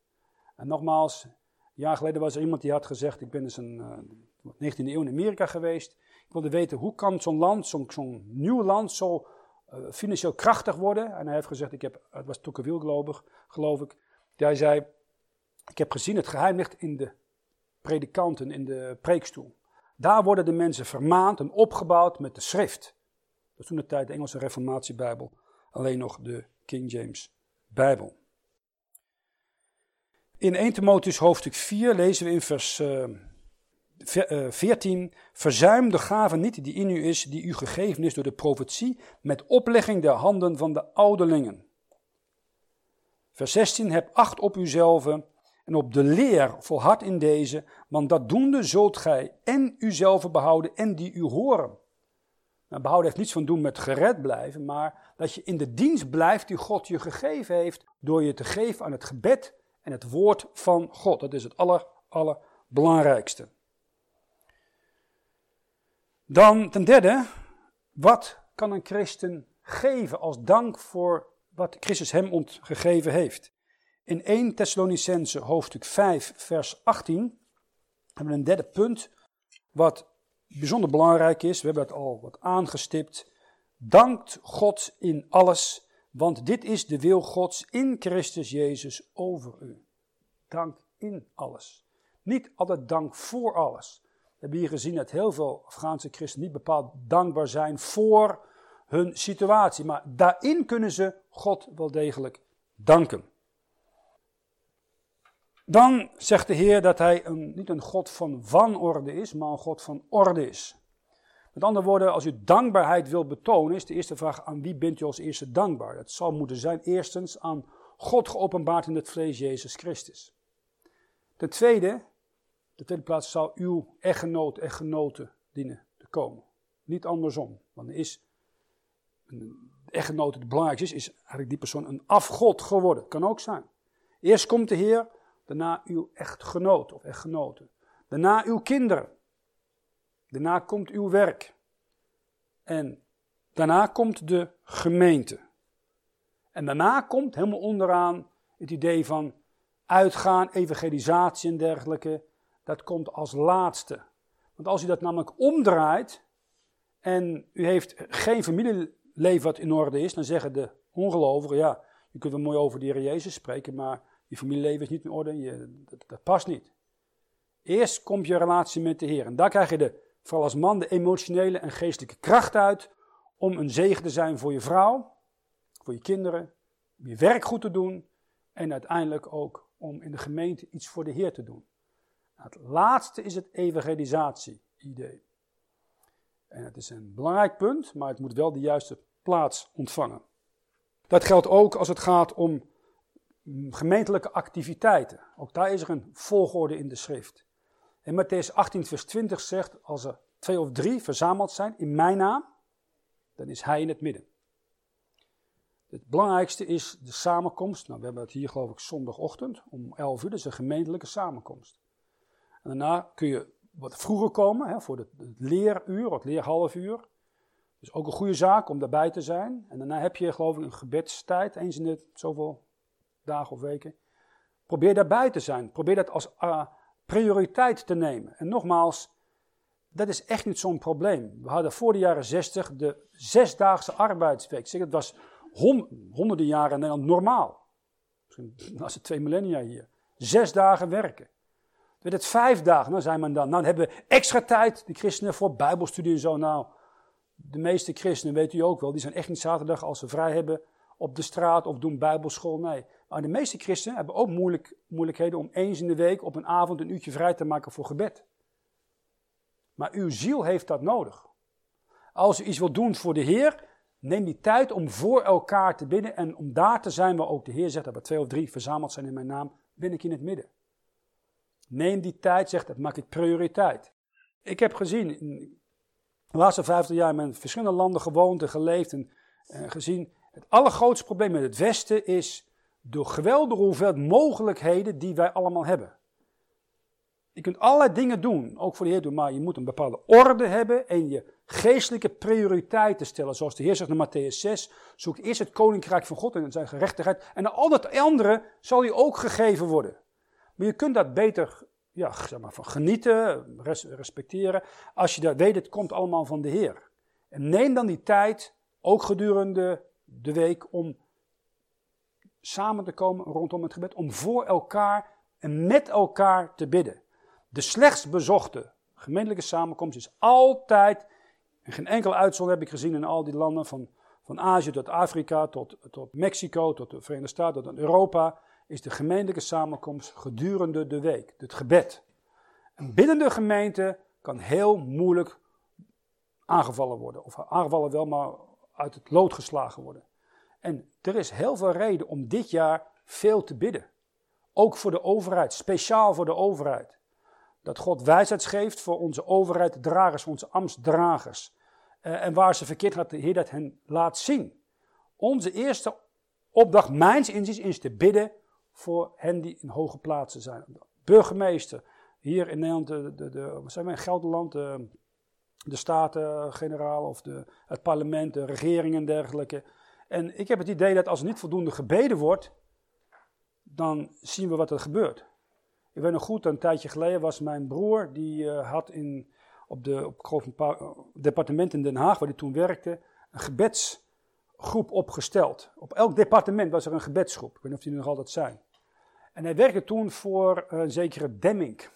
En nogmaals, een jaar geleden was er iemand die had gezegd, ik ben dus een uh, 19e eeuw in Amerika geweest. Ik wilde weten, hoe kan zo'n land, zo'n nieuw land, zo uh, financieel krachtig worden? En hij heeft gezegd, ik heb, het was Tocqueville geloof ik, die hij zei, ik heb gezien, het geheim ligt in de predikanten, in de preekstoel. Daar worden de mensen vermaand en opgebouwd met de schrift. Dat is toen de tijd de Engelse Reformatiebijbel, alleen nog de King James Bijbel. In 1 Timotheus hoofdstuk 4 lezen we in vers uh, 14: Verzuim de gave niet die in u is, die u gegeven is door de profetie, met oplegging der handen van de ouderlingen. Vers 16: Heb acht op uzelf en op de leer volhard in deze, want dat doende zult gij en uzelf behouden en die u horen. Nou, behouden heeft niets van doen met gered blijven, maar dat je in de dienst blijft die God je gegeven heeft door je te geven aan het gebed en het woord van God. Dat is het aller, allerbelangrijkste. Dan ten derde, wat kan een christen geven als dank voor wat Christus hem ontgegeven heeft? In 1 Thessalonicense hoofdstuk 5 vers 18 hebben we een derde punt wat bijzonder belangrijk is. We hebben het al wat aangestipt. Dankt God in alles want dit is de wil Gods in Christus Jezus over u. Dank in alles. Niet altijd dank voor alles. Hebben hier gezien dat heel veel Afghaanse christenen niet bepaald dankbaar zijn voor hun situatie. Maar daarin kunnen ze God wel degelijk danken. Dan zegt de Heer dat hij een, niet een God van wanorde is, maar een God van orde is. Met andere woorden, als u dankbaarheid wilt betonen, is de eerste vraag: aan wie bent u als eerste dankbaar? Dat zal moeten zijn eerstens aan God geopenbaard in het vlees Jezus Christus. Ten tweede, de tweede plaats zal uw echtgenoot, echtgenote dienen te komen. Niet andersom. Want is een echtgenoot het belangrijkste is, is eigenlijk die persoon een afgod geworden. Kan ook zijn. Eerst komt de Heer, daarna uw echtgenoot of echtgenote. Daarna uw kinderen. Daarna komt uw werk. En daarna komt de gemeente. En daarna komt helemaal onderaan het idee van uitgaan, evangelisatie en dergelijke. Dat komt als laatste. Want als u dat namelijk omdraait en u heeft geen familieleven wat in orde is, dan zeggen de ongelovigen, ja, je kunt wel mooi over de Heer Jezus spreken, maar je familieleven is niet in orde, je, dat, past niet. Eerst komt je relatie met de Heer. En daar krijg je de, vooral als man de emotionele en geestelijke kracht uit om een zegen te zijn voor je vrouw, voor je kinderen, om je werk goed te doen en uiteindelijk ook om in de gemeente iets voor de Heer te doen. Het laatste is het evangelisatie-idee. En het is een belangrijk punt, maar het moet wel de juiste plaats ontvangen. Dat geldt ook als het gaat om gemeentelijke activiteiten. Ook daar is er een volgorde in de schrift. En Matthäus 18, vers 20 zegt: Als er twee of drie verzameld zijn in mijn naam, dan is hij in het midden. Het belangrijkste is de samenkomst. Nou, we hebben het hier geloof ik zondagochtend om 11 uur, dus een gemeentelijke samenkomst. En daarna kun je wat vroeger komen hè, voor het leeruur, het leerhalfuur. Dus ook een goede zaak om daarbij te zijn. En daarna heb je geloof ik een gebedstijd, eens in de zoveel dagen of weken. Probeer daarbij te zijn. Probeer dat als uh, prioriteit te nemen. En nogmaals, dat is echt niet zo'n probleem. We hadden voor de jaren 60 de zesdaagse arbeidsweek. Zeg, het was honderden jaren in Nederland normaal. Misschien was het twee millennia hier. Zes dagen werken. Werd het vijf dagen, dan zijn we dan. Nou, dan hebben we extra tijd, de christenen, voor bijbelstudie en zo. Nou, de meeste christenen, weet u ook wel, die zijn echt niet zaterdag als ze vrij hebben op de straat of doen bijbelschool. Nee. Maar de meeste christenen hebben ook moeilijk, moeilijkheden om eens in de week op een avond een uurtje vrij te maken voor gebed. Maar uw ziel heeft dat nodig. Als u iets wilt doen voor de Heer, neem die tijd om voor elkaar te bidden en om daar te zijn waar ook de Heer zegt dat er twee of drie verzameld zijn in mijn naam, ben ik in het midden. Neem die tijd, zegt dat maak ik prioriteit. Ik heb gezien, in de laatste vijftig jaar in verschillende landen gewoond en geleefd en uh, gezien, het allergrootste probleem met het Westen is de geweldige hoeveelheid mogelijkheden die wij allemaal hebben. Je kunt allerlei dingen doen, ook voor de Heer doen, maar je moet een bepaalde orde hebben en je geestelijke prioriteiten stellen. Zoals de Heer zegt in Matthäus 6, zoek eerst het koninkrijk van God en zijn gerechtigheid en al dat andere zal je ook gegeven worden. Maar je kunt dat beter ja, zeg maar, van genieten, respecteren, als je dat weet, het komt allemaal van de Heer. En neem dan die tijd, ook gedurende de week, om samen te komen rondom het gebed, om voor elkaar en met elkaar te bidden. De slechts bezochte gemeentelijke samenkomst is altijd, en geen enkele uitzondering heb ik gezien in al die landen, van, van Azië tot Afrika, tot, tot Mexico, tot de Verenigde Staten, tot Europa, is de gemeentelijke samenkomst gedurende de week, het gebed. En binnen de gemeente kan heel moeilijk aangevallen worden. Of aangevallen wel, maar uit het lood geslagen worden. En er is heel veel reden om dit jaar veel te bidden. Ook voor de overheid, speciaal voor de overheid. Dat God wijsheid geeft voor onze overheid, dragers, onze ambtsdragers. Uh, en waar ze verkeerd gaat, de Heer dat hen laat zien. Onze eerste opdracht, mijns inziens, is te bidden voor hen die in hoge plaatsen zijn. Burgemeester, hier in Nederland, de, de, de, zijn we in Gelderland, de, de Staten-Generaal of de, het parlement, de regering en dergelijke. En ik heb het idee dat als er niet voldoende gebeden wordt, dan zien we wat er gebeurt. Ik weet nog goed, een tijdje geleden was mijn broer, die uh, had in, op, de, op een paar, uh, departement in Den Haag, waar hij toen werkte, een gebedsgroep opgesteld. Op elk departement was er een gebedsgroep. Ik weet niet of die er nog altijd zijn. En hij werkte toen voor een zekere Demming. Ik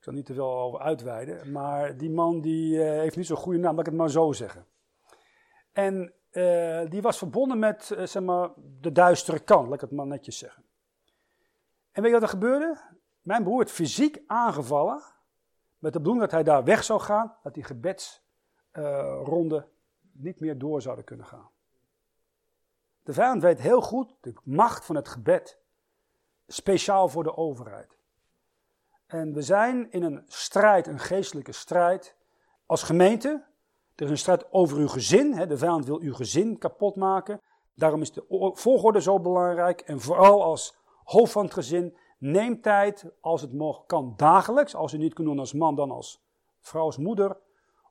zal niet te veel over uitweiden, maar die man die, uh, heeft niet zo'n goede naam, laat ik het maar zo zeggen. En uh, die was verbonden met uh, zeg maar, de duistere kant, laat ik het maar netjes zeggen. En weet je wat er gebeurde? Mijn broer werd fysiek aangevallen met de bedoeling dat hij daar weg zou gaan, dat die gebedsronde niet meer door zouden kunnen gaan. De vijand weet heel goed de macht van het gebed speciaal voor de overheid. En we zijn in een strijd, een geestelijke strijd, als gemeente. Er is een strijd over uw gezin. Hè. De vijand wil uw gezin kapot maken. Daarom is de volgorde zo belangrijk. En vooral als hoofd van het gezin, neem tijd, als het mogelijk kan, dagelijks. Als u niet kunt doen als man, dan als vrouw, als moeder.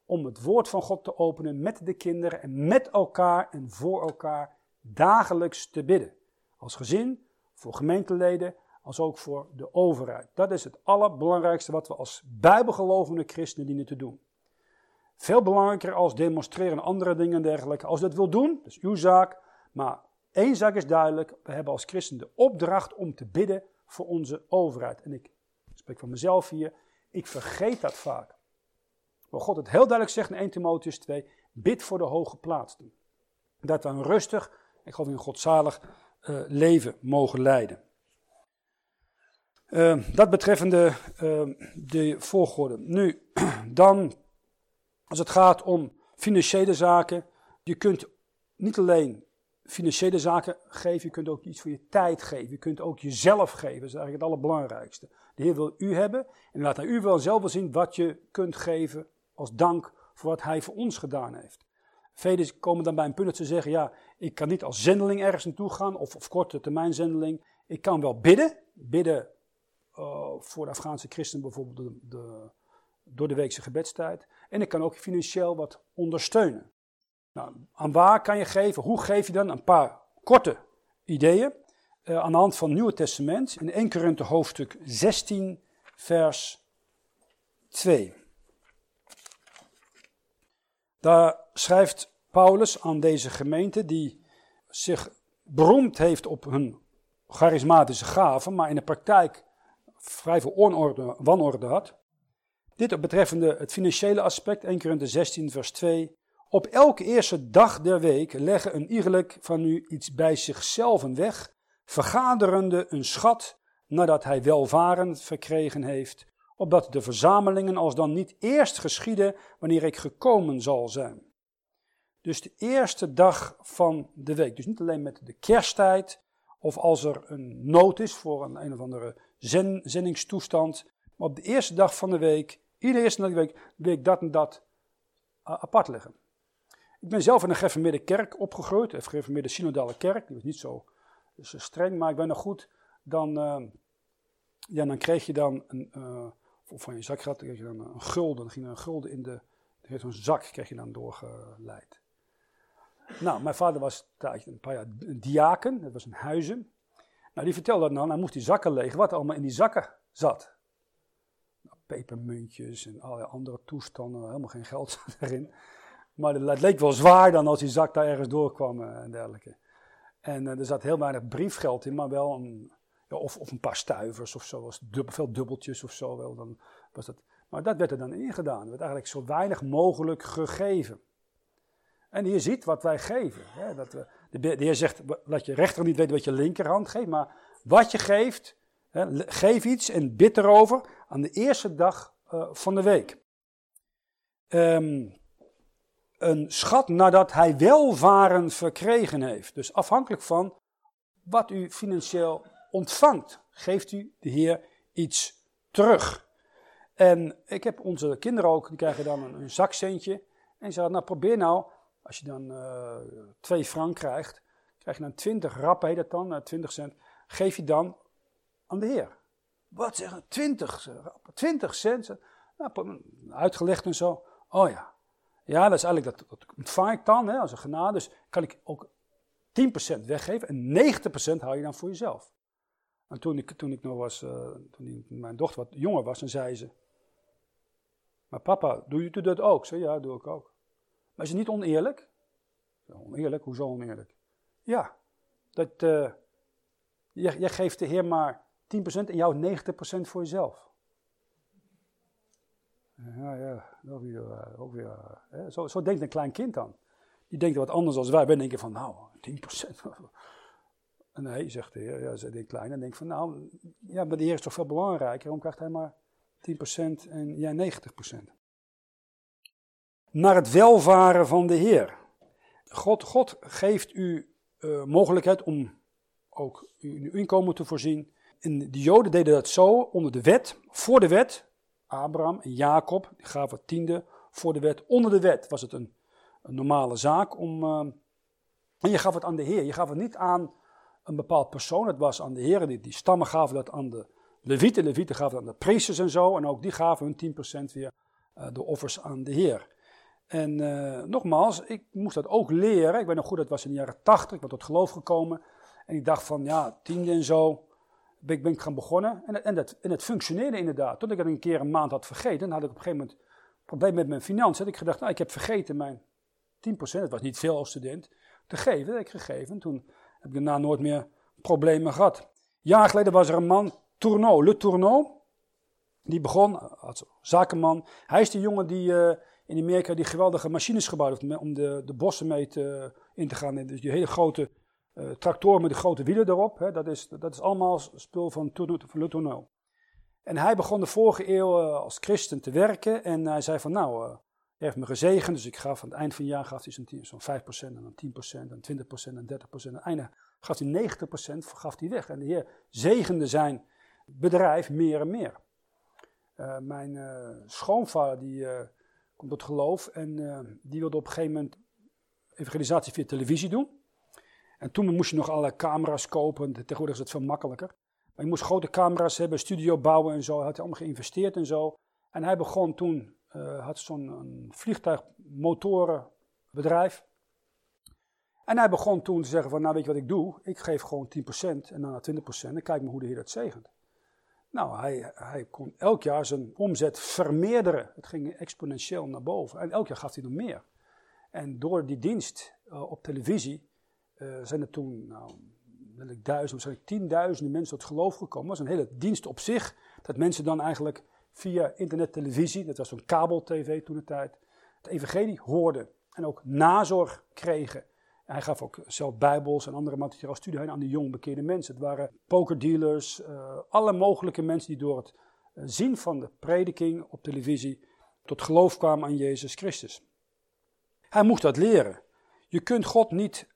Om het woord van God te openen met de kinderen en met elkaar en voor elkaar dagelijks te bidden. Als gezin, voor gemeenteleden, als ook voor de overheid. Dat is het allerbelangrijkste wat we als bijbelgelovende christenen dienen te doen. Veel belangrijker als demonstreren andere dingen en dergelijke. Als je dat wil doen, dat is uw zaak. Maar één zaak is duidelijk, we hebben als christen de opdracht om te bidden voor onze overheid. En ik spreek van mezelf hier, ik vergeet dat vaak. Maar God het heel duidelijk zegt in 1 Timotheus 2, bid voor de hoge plaatsen. Dat een rustig, ik geloof in godzalig uh, leven mogen leiden. Uh, dat betreffende uh, de volgorde. Nu, dan als het gaat om financiële zaken. Je kunt niet alleen financiële zaken geven, je kunt ook iets voor je tijd geven. Je kunt ook jezelf geven, dat is eigenlijk het allerbelangrijkste. De Heer wil u hebben en laat u wel zelf wel zien wat je kunt geven als dank voor wat hij voor ons gedaan heeft. Velen komen dan bij een punt dat ze zeggen, ja, ik kan niet als zendeling ergens naartoe gaan, of, of korte termijn zendeling. Ik kan wel bidden, bidden uh, voor de Afghaanse christen bijvoorbeeld de, door de weekse gebedstijd. En ik kan ook financieel wat ondersteunen. Nou, aan waar kan je geven? Hoe geef je dan? Een paar korte ideeën. Uh, aan de hand van het Nieuwe Testament. In 1 Korinthe hoofdstuk 16 vers 2. Daar schrijft Paulus aan deze gemeente die zich beroemd heeft op hun charismatische gaven, maar in de praktijk vrij veel onorde, wanorde had. Dit betreffende het financiële aspect, 1 Korinthe 16 vers 2. Op elke eerste dag der week leggen een iegelijk van u iets bij zichzelf weg, vergaderende een schat nadat hij welvarend verkregen heeft, opdat de verzamelingen als dan niet eerst geschieden wanneer ik gekomen zal zijn. Dus de eerste dag van de week. Dus niet alleen met de kersttijd, of als er een nood is voor een, een of andere zendingstoestand, maar op de eerste dag van de week Iedere eerste week wil ik dat en dat uh, apart leggen. Ik ben zelf in een gereformeerde kerk opgegroeid, een gereformeerde synodale kerk. Die was niet zo, streng, maar ik ben nog goed. Dan, uh, ja, dan kreeg je dan een, uh, van je zakgeld kreeg je dan een gulden. Dan ging er een gulden in de, zo'n zak kreeg je dan doorgeleid. Nou, mijn vader was een paar jaar diaken, dat was een huizen. Nou, die vertelde dan, hij moest die zakken leeg, wat allemaal in die zakken zat pepermuntjes en allerlei andere toestanden, helemaal geen geld erin. Maar het leek wel zwaar dan als die zak daar ergens doorkwam eh, en dergelijke. En uh, er zat heel weinig briefgeld in, maar wel een, ja, of, of een paar stuivers of zo, was veel dubbeltjes of zo wel. Dan was dat, maar dat werd er dan ingedaan. Er werd eigenlijk zo weinig mogelijk gegeven. En je ziet wat wij geven. Hè, dat we, de, de Heer zegt, laat je rechter niet weten wat je linkerhand geeft, maar wat je geeft, geef iets en bid erover aan de eerste dag uh, van de week. Um, een schat nadat hij welvaren verkregen heeft. Dus afhankelijk van wat u financieel ontvangt, geeft u de Heer iets terug. En ik heb onze kinderen ook, die krijgen dan een, een zakcentje. En ze zeggen, nou probeer nou, als je dan uh, twee frank krijgt, krijg je dan 20 rappen, heet dat dan, 20 eh, cent, geef je dan aan de Heer. Wat zeggen, 20, 20 cent? Nou, uitgelegd en zo. Oh ja. Ja, dat is eigenlijk, dat, dat ontvang ik dan hè, als een genade. Dus kan ik ook 10% weggeven en 90% hou je dan voor jezelf. En toen ik, toen ik nog was, uh, toen mijn dochter wat jonger was, dan zei ze: Maar papa, doe je dat ook? Zei ja, doe ik ook. Maar is het niet oneerlijk? Oneerlijk? Hoezo oneerlijk? Ja, dat, uh, je, je geeft de Heer maar 10% en jou 90% voor jezelf. Ja, ja, ook weer. Eh, ook weer hè? Zo, zo denkt een klein kind dan. Die denkt wat anders als wij. Wij denken van, nou, 10%. nee, zegt de heer, ja, zegt de kleine. En denkt van, nou, ja, maar de heer is toch veel belangrijker. Waarom krijgt hij maar 10% en jij 90%? Naar het welvaren van de heer. God, God geeft u uh, mogelijkheid om ook uw inkomen te voorzien. En de Joden deden dat zo onder de wet, voor de wet. Abraham en Jacob, gaven het tiende voor de wet. Onder de wet was het een, normale zaak om. Uh, en je gaf het aan de Heer. Je gaf het niet aan een bepaald persoon. Het was aan de Heer. Die, die stammen gaven dat aan de Levieten. Levieten gaven dat aan de priesters en zo. En ook die gaven hun 10% weer uh, de offers aan de Heer. En uh, nogmaals, ik moest dat ook leren. Ik weet nog goed, dat was in de jaren 80. Ik ben tot geloof gekomen. En ik dacht van, ja, tiende en zo ben, ik- ben ik gaan begonnen. En, en, dat, en het functioneerde inderdaad. Tot ik het een keer een maand had vergeten, had ik op een gegeven moment een probleem met mijn financiën. Had ik gedacht, nou, ik heb vergeten mijn 10%, het was niet veel als student, te geven. Dat heb ik gegeven. Toen heb ik daarna nooit meer problemen gehad. Een jaar geleden was er een man, Tourneau, Le Tourneau. Die begon als zakenman. Hij is de jongen die eh, in Amerika die geweldige machines gebouwd heeft om de, de bossen mee te, in te gaan. Dus die hele grote eh tractoren met de grote wielen erop. Hè, dat, is, dat is allemaal spul van, van Le. En hij begon de vorige eeuw eh, als christen te werken. En hij zei van nou, eh, hij heeft me gezegend. Dus ik gaf aan het eind van het jaar gaf hij zo'n 10 zo'n 5% en dan 10% en 20% en 30%. En aan het einde gaf hij 90% gaf hij weg. En de Heer zegende zijn bedrijf meer en meer. Mijn schoonvader die komt tot geloof en eh, die wilde op een gegeven moment evangelisatie via televisie doen. En toen moest je nog allerlei camera's kopen. Tegenwoordig is het veel makkelijker. Maar je moest grote camera's hebben, studio bouwen en zo. Hij had allemaal geïnvesteerd en zo. En hij begon toen, eh, had zo'n vliegtuigmotorenbedrijf. En hij begon toen te zeggen van, nou weet je wat ik doe? Ik geef gewoon 10% en dan 20% en kijk maar hoe de Heer dat zegent. Nou, hij, hij kon elk jaar zijn omzet vermeerderen. Het ging exponentieel naar boven. En elk jaar gaf hij nog meer. En door die dienst eh, op televisie eh, zijn er toen nou, wellicht duizend, waarschijnlijk tienduizenden mensen tot geloof gekomen. Dat was een hele dienst op zich. Dat mensen dan eigenlijk via internet, televisie, dat was zo'n kabel-tv toen de tijd, het evangelie hoorden. En ook nazorg kregen. Hij gaf ook zelf bijbels en andere materiaal studie aan die jong bekeerde mensen. Het waren pokerdealers, eh, alle mogelijke mensen die door het eh, zien van de prediking op televisie tot geloof kwamen aan Jezus Christus. Hij moest dat leren. Je kunt God niet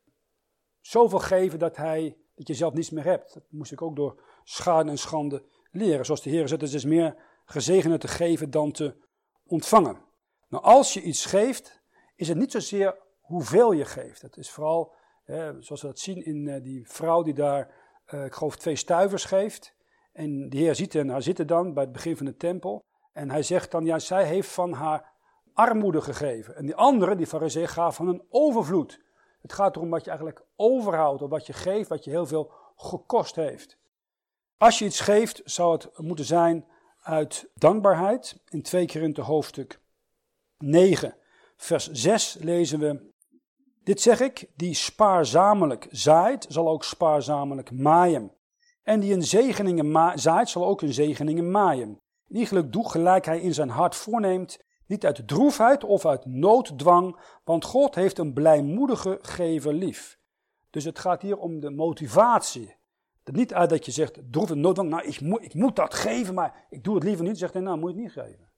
zoveel geven dat, hij, dat je zelf niets meer hebt. Dat moest ik ook door schade en schande leren. Zoals de Heer zegt, het is meer gezegende te geven dan te ontvangen. Nou, als je iets geeft, is het niet zozeer hoeveel je geeft. Het is vooral, hè, zoals we dat zien in eh, die vrouw die daar, eh, ik geloof, twee stuivers geeft. En de Heer ziet hen, haar zitten dan bij het begin van de tempel. En hij zegt dan, ja, zij heeft van haar armoede gegeven. En die andere, die fariseer, gaf van een overvloed. Het gaat erom wat je eigenlijk overhoudt, of wat je geeft, wat je heel veel gekost heeft. Als je iets geeft, zou het moeten zijn uit dankbaarheid. In 2 Korinthe hoofdstuk 9, vers 6 lezen we... Dit zeg ik, die spaarzamelijk zaait, zal ook spaarzamelijk maaien. En die een zegeningen zaait, zal ook een zegeningen maaien. Iegelijk doe gelijk hij in zijn hart voorneemt, niet uit droefheid of uit nooddwang, want God heeft een blijmoedige gever lief. Dus het gaat hier om de motivatie. Het niet uit dat je zegt, droef en nooddwang, nou ik moet, ik moet dat geven, maar ik doe het liever niet. Zegt hij, nou moet je het niet geven.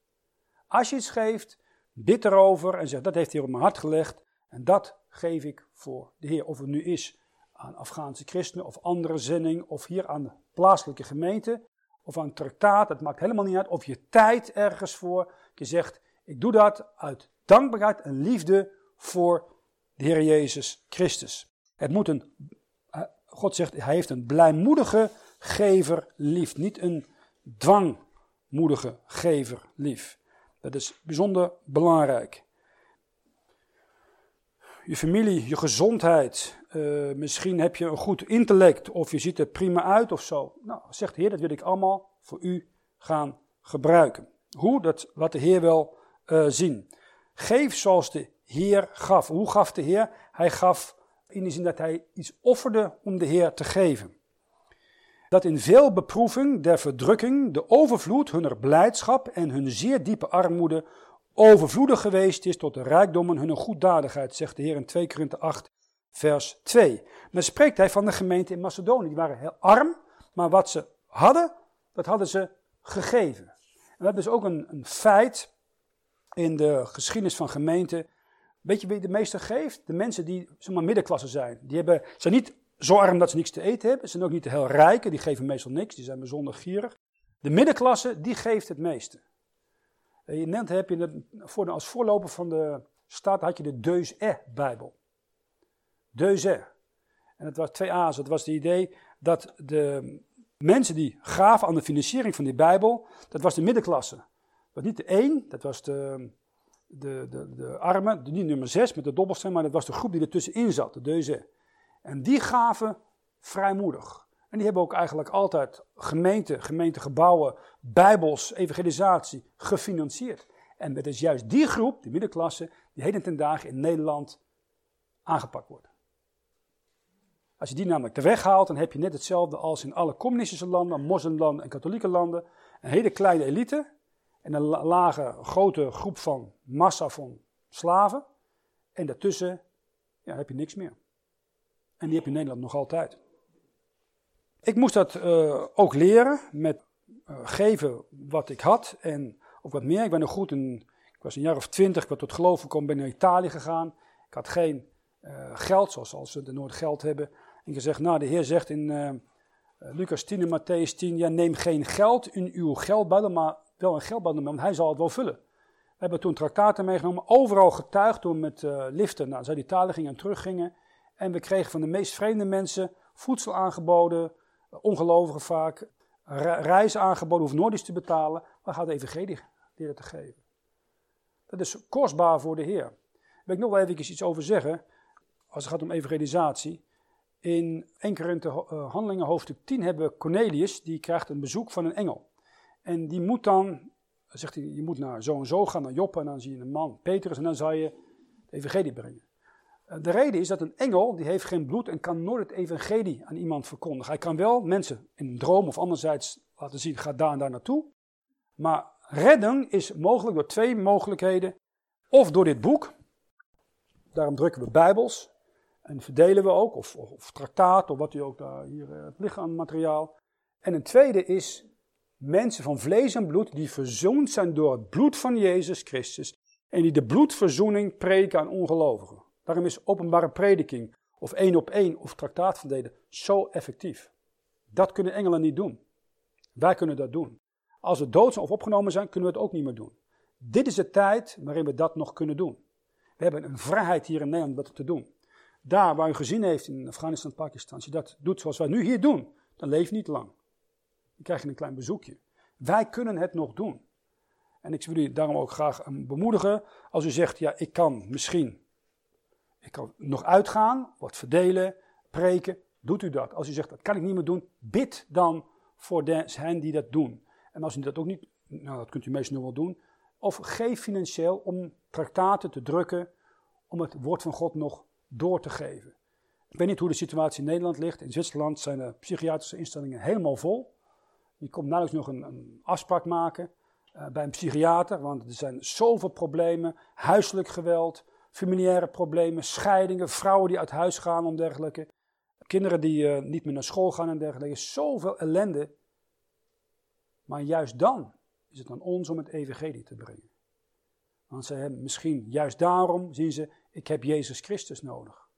Als je iets geeft, bid erover en zegt, dat heeft hij op mijn hart gelegd en dat geef ik voor de Heer. Of het nu is aan Afghaanse christenen of andere zending of hier aan de plaatselijke gemeente of aan traktaat. Het maakt helemaal niet uit of je tijd ergens voor. Je zegt, ik doe dat uit dankbaarheid en liefde voor de Heer Jezus Christus. Het moet een, God zegt, hij heeft een blijmoedige gever lief, niet een dwangmoedige gever lief. Dat is bijzonder belangrijk. Je familie, je gezondheid, uh, misschien heb je een goed intellect of je ziet er prima uit of zo. Nou, zegt de Heer, dat wil ik allemaal voor u gaan gebruiken. Hoe? Dat laat de Heer wel uh, zien. Geef zoals de Heer gaf. Hoe gaf de Heer? Hij gaf in de zin dat hij iets offerde om de Heer te geven. Dat in veel beproeving der verdrukking de overvloed hunner blijdschap en hun zeer diepe armoede overvloedig geweest is tot de rijkdommen hunner goeddadigheid, zegt de Heer in 2 Korinthe 8, vers 2. Dan spreekt hij van de gemeente in Macedonië. Die waren heel arm, maar wat ze hadden, dat hadden ze gegeven. En dat is ook een, een feit in de geschiedenis van gemeenten. Weet je wie de meeste geeft? De mensen die zeg maar, middenklasse zijn. Die hebben, zijn niet zo arm dat ze niks te eten hebben. Ze zijn ook niet heel rijken, die geven meestal niks. Die zijn bijzonder gierig. De middenklasse, die geeft het meeste. In Nederland heb je de, als voorloper van de staat had je de Deus Bijbel. Deus En het was twee A's. Het was het idee dat de mensen die gaven aan de financiering van die Bijbel, dat was de middenklasse. Dat was niet de één, dat was de, de, de, de arme, niet nummer zes met de dobbelsteen, maar dat was de groep die ertussenin zat, de Deus En die gaven vrijmoedig. En die hebben ook eigenlijk altijd gemeente, gemeentegebouwen, bijbels, evangelisatie gefinancierd. En het is juist die groep, de middenklasse, die heden ten dagen in Nederland aangepakt wordt. Als je die namelijk te weghaalt, dan heb je net hetzelfde als in alle communistische landen, moslimlanden en katholieke landen. Een hele kleine elite en een lage, grote groep van massa van slaven. En daartussen ja, heb je niks meer. En die heb je in Nederland nog altijd. Ik moest dat uh, ook leren met uh, geven wat ik had en ook wat meer. Ik ben nog goed, ik was een jaar of twintig, ik tot geloof gekomen, ben naar Italië gegaan. Ik had geen uh, geld, zoals als ze de Noord geld hebben. En gezegd, nou de Heer zegt in Lucas 10 en Matthäus 10, ja neem geen geld in uw geldbundel, maar wel een geldbundel, want hij zal het wel vullen. We hebben toen traktaten meegenomen, overal getuigd toen met liften naar Zuid-Italië gingen en teruggingen. En we kregen van de meest vreemde mensen voedsel aangeboden, ongelovigen vaak, reizen aangeboden, hoeft nooit iets te betalen, maar gaat de evangelie leren te geven. Dat is kostbaar voor de Heer. Daar wil ik nog wel even iets over zeggen, als het gaat om evangelisatie. In 1 Korinthe uh, Handelingen hoofdstuk 10 hebben we Cornelius, die krijgt een bezoek van een engel. En die moet dan, zegt hij, je moet naar zo en zo gaan, naar Joppe, en dan zie je een man, Petrus, en dan zal je de evangelie brengen. Eh, de reden is dat een engel, die heeft geen bloed en kan nooit het evangelie aan iemand verkondigen. Hij kan wel mensen in een droom of anderzijds laten zien, ga daar en daar naartoe. Maar redding is mogelijk door twee mogelijkheden. Of door dit boek, daarom drukken we bijbels en verdelen we ook, of, of, of traktaat, of wat u ook daar hier uh, ligt aan materiaal. En een tweede is mensen van vlees en bloed die verzoend zijn door het bloed van Jezus Christus en die de bloedverzoening preken aan ongelovigen. Daarom is openbare prediking of één op één of traktaat verdelen zo effectief. Dat kunnen engelen niet doen. Wij kunnen dat doen. Als we dood zijn of opgenomen zijn, kunnen we het ook niet meer doen. Dit is de tijd waarin we dat nog kunnen doen. We hebben een vrijheid hier in Nederland dat te doen. Daar waar u gezien heeft in Afghanistan Pakistan, als je dat doet zoals wij nu hier doen, dan leef niet lang. Dan krijg je een klein bezoekje. Wij kunnen het nog doen. En ik wil u daarom ook graag bemoedigen. Als u zegt, ja, ik kan misschien, ik kan nog uitgaan, wat verdelen, preken, doet u dat. Als u zegt, dat kan ik niet meer doen, bid dan voor de, hen die dat doen. En als u dat ook niet, nou dat kunt u meestal wel doen, of geef financieel om traktaten te drukken, om het woord van God nog door te geven. Ik weet niet hoe de situatie in Nederland ligt. In Zwitserland zijn de psychiatrische instellingen helemaal vol. Je komt nauwelijks nog een, afspraak maken uh, bij een psychiater, want er zijn zoveel problemen. Huiselijk geweld, familiaire problemen, scheidingen, vrouwen die uit huis gaan om dergelijke. Kinderen die uh, niet meer naar school gaan en dergelijke. Zoveel ellende. Maar juist dan is het aan ons om het evangelie te brengen. Want ze hebben misschien juist daarom zien ze, ik heb Jezus Christus nodig.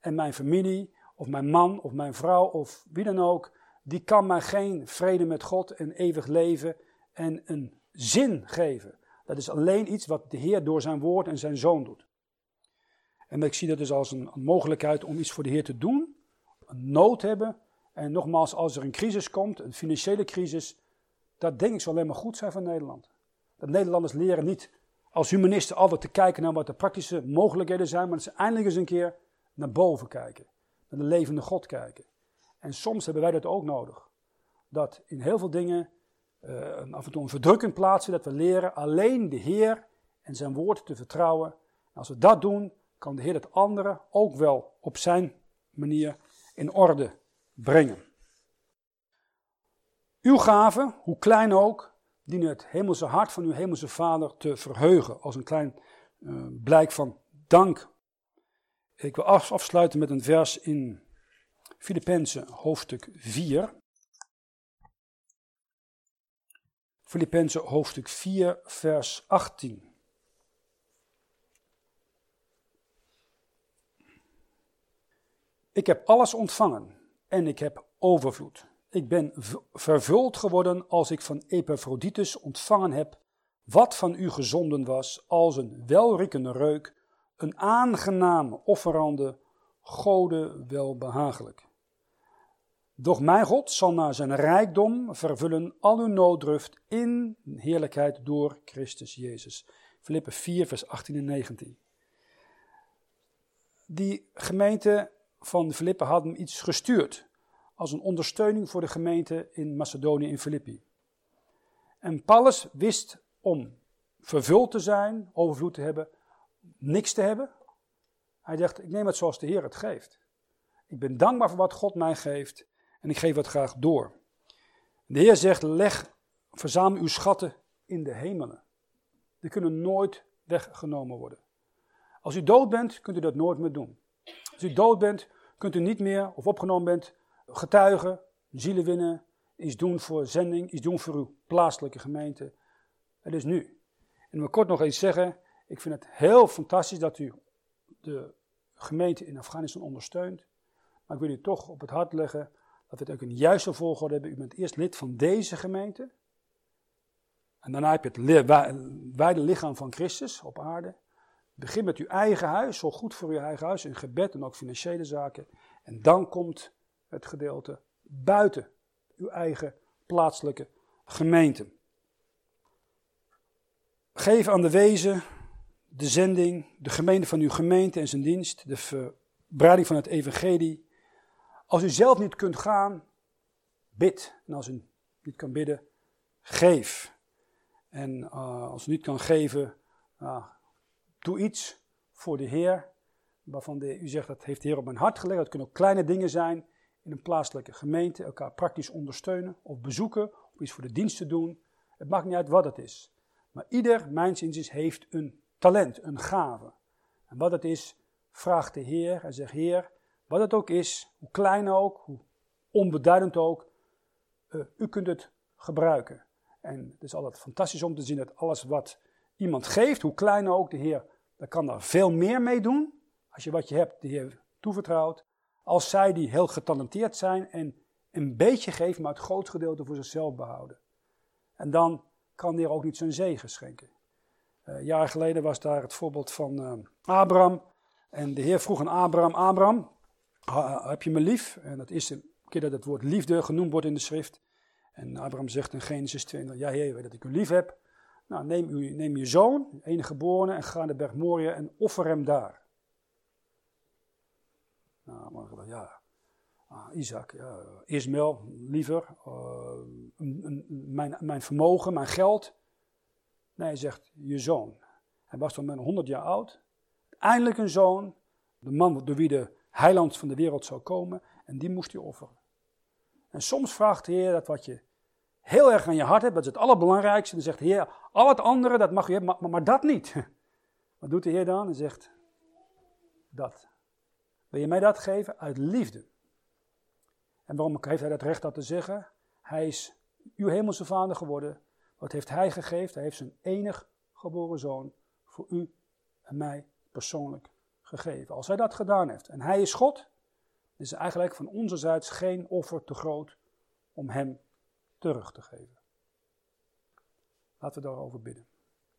En mijn familie, of mijn man, of mijn vrouw, of wie dan ook, die kan mij geen vrede met God en eeuwig leven en een zin geven. Dat is alleen iets wat de Heer door zijn woord en zijn zoon doet. En ik zie dat dus als een, mogelijkheid om iets voor de Heer te doen, een nood hebben. En nogmaals, als er een crisis komt, een financiële crisis, dat denk ik zal alleen maar goed zijn voor Nederland. Dat Nederlanders leren niet als humanisten altijd te kijken naar wat de praktische mogelijkheden zijn, maar dat ze eindelijk eens een keer naar boven kijken. Naar de levende God kijken. En soms hebben wij dat ook nodig. Dat in heel veel dingen uh, af en toe een verdrukking plaatsen, dat we leren alleen de Heer en zijn woord te vertrouwen. En als we dat doen, kan de Heer het andere ook wel op zijn manier in orde brengen. Uw gaven, hoe klein ook, dienen het hemelse hart van uw hemelse Vader te verheugen als een klein uh, blijk van dank. Ik wil afsluiten met een vers in Filippenzen hoofdstuk 4. Filippenzen hoofdstuk 4, vers 18. Ik heb alles ontvangen en ik heb overvloed. Ik ben vervuld geworden als ik van Epaphroditus ontvangen heb wat van u gezonden was als een welriekende reuk, een aangename offerande, gode welbehagelijk. Doch mijn God zal naar zijn rijkdom vervullen al uw nooddruft in heerlijkheid door Christus Jezus. Filippe 4, vers 18 en 19. Die gemeente van Filippe had hem iets gestuurd. als een ondersteuning voor de gemeente in Macedonië in Filippi. En Paulus wist om vervuld te zijn, overvloed te hebben, niks te hebben. Hij dacht, ik neem het zoals de Heer het geeft. Ik ben dankbaar voor wat God mij geeft en ik geef het graag door. De Heer zegt, leg, verzamel uw schatten in de hemelen. Die kunnen nooit weggenomen worden. Als u dood bent, kunt u dat nooit meer doen. Als u dood bent, kunt u niet meer, of opgenomen bent, getuigen, zielen winnen, iets doen voor zending, iets doen voor uw plaatselijke gemeente. Het is nu. En we kort nog eens zeggen, ik vind het heel fantastisch dat u de gemeente in Afghanistan ondersteunt. Maar ik wil u toch op het hart leggen dat we het ook een juiste volgorde hebben. U bent eerst lid van deze gemeente. En daarna heb je het wijde lichaam van Christus op aarde. Begin met uw eigen huis, zo goed voor uw eigen huis, in gebed en ook financiële zaken. En dan komt het gedeelte buiten uw eigen plaatselijke gemeente. Geef aan de wezen de zending, de gemeente van uw gemeente en zijn dienst, de verbreiding van het evangelie. Als u zelf niet kunt gaan, bid. En als u niet kan bidden, geef. En uh, als u niet kan geven, uh, doe iets voor de Heer. Waarvan de, u zegt, dat heeft de Heer op mijn hart gelegd. Dat kunnen ook kleine dingen zijn in een plaatselijke gemeente. Elkaar praktisch ondersteunen of bezoeken. Of iets voor de dienst te doen. Het maakt niet uit wat het is. Maar ieder, mijns inziens, heeft een talent, een gave. En wat het is, vraagt de Heer en zegt: Heer, wat het ook is, hoe klein ook, hoe onbeduidend ook, uh, u kunt het gebruiken. En het is altijd fantastisch om te zien dat alles wat iemand geeft, hoe klein ook, de Heer, daar kan daar veel meer mee doen. Als je wat je hebt de Heer toevertrouwt. Als zij die heel getalenteerd zijn en een beetje geven, maar het groot gedeelte voor zichzelf behouden. En dan kan de Heer ook niet zijn zegen schenken. Uh, jaren geleden was daar het voorbeeld van uh, Abraham. En de Heer vroeg aan Abraham: Abraham, heb je me lief? En dat is een keer dat het woord liefde genoemd wordt in de schrift. En Abraham zegt in Genesis 20: Ja, Heer, weet dat ik u lief heb. Nou, neem, u, neem je zoon, enige geborene, en ga naar de berg Moria en offer hem daar. Nou, maar ja, ah, Isaac, ja, Ismaël, liever, uh, mijn, mijn vermogen, mijn geld. Nee, hij zegt, je zoon. Hij was toen met 100 jaar oud. Eindelijk een zoon, de man door wie de heiland van de wereld zou komen. En die moest hij offeren. En soms vraagt de Heer dat wat je heel erg aan je hart hebt, dat is het allerbelangrijkste. Dan zegt de Heer, al het andere, dat mag je hebben, maar, maar dat niet. Wat doet de Heer dan? Hij zegt, dat. Wil je mij dat geven? Uit liefde. En waarom heeft hij dat recht dat te zeggen? Hij is uw hemelse vader geworden. Wat heeft hij gegeven? Hij heeft zijn enig geboren zoon voor u en mij persoonlijk gegeven. Als hij dat gedaan heeft en hij is God, is eigenlijk van onze zijds geen offer te groot om hem terug te geven. Laten we daarover bidden.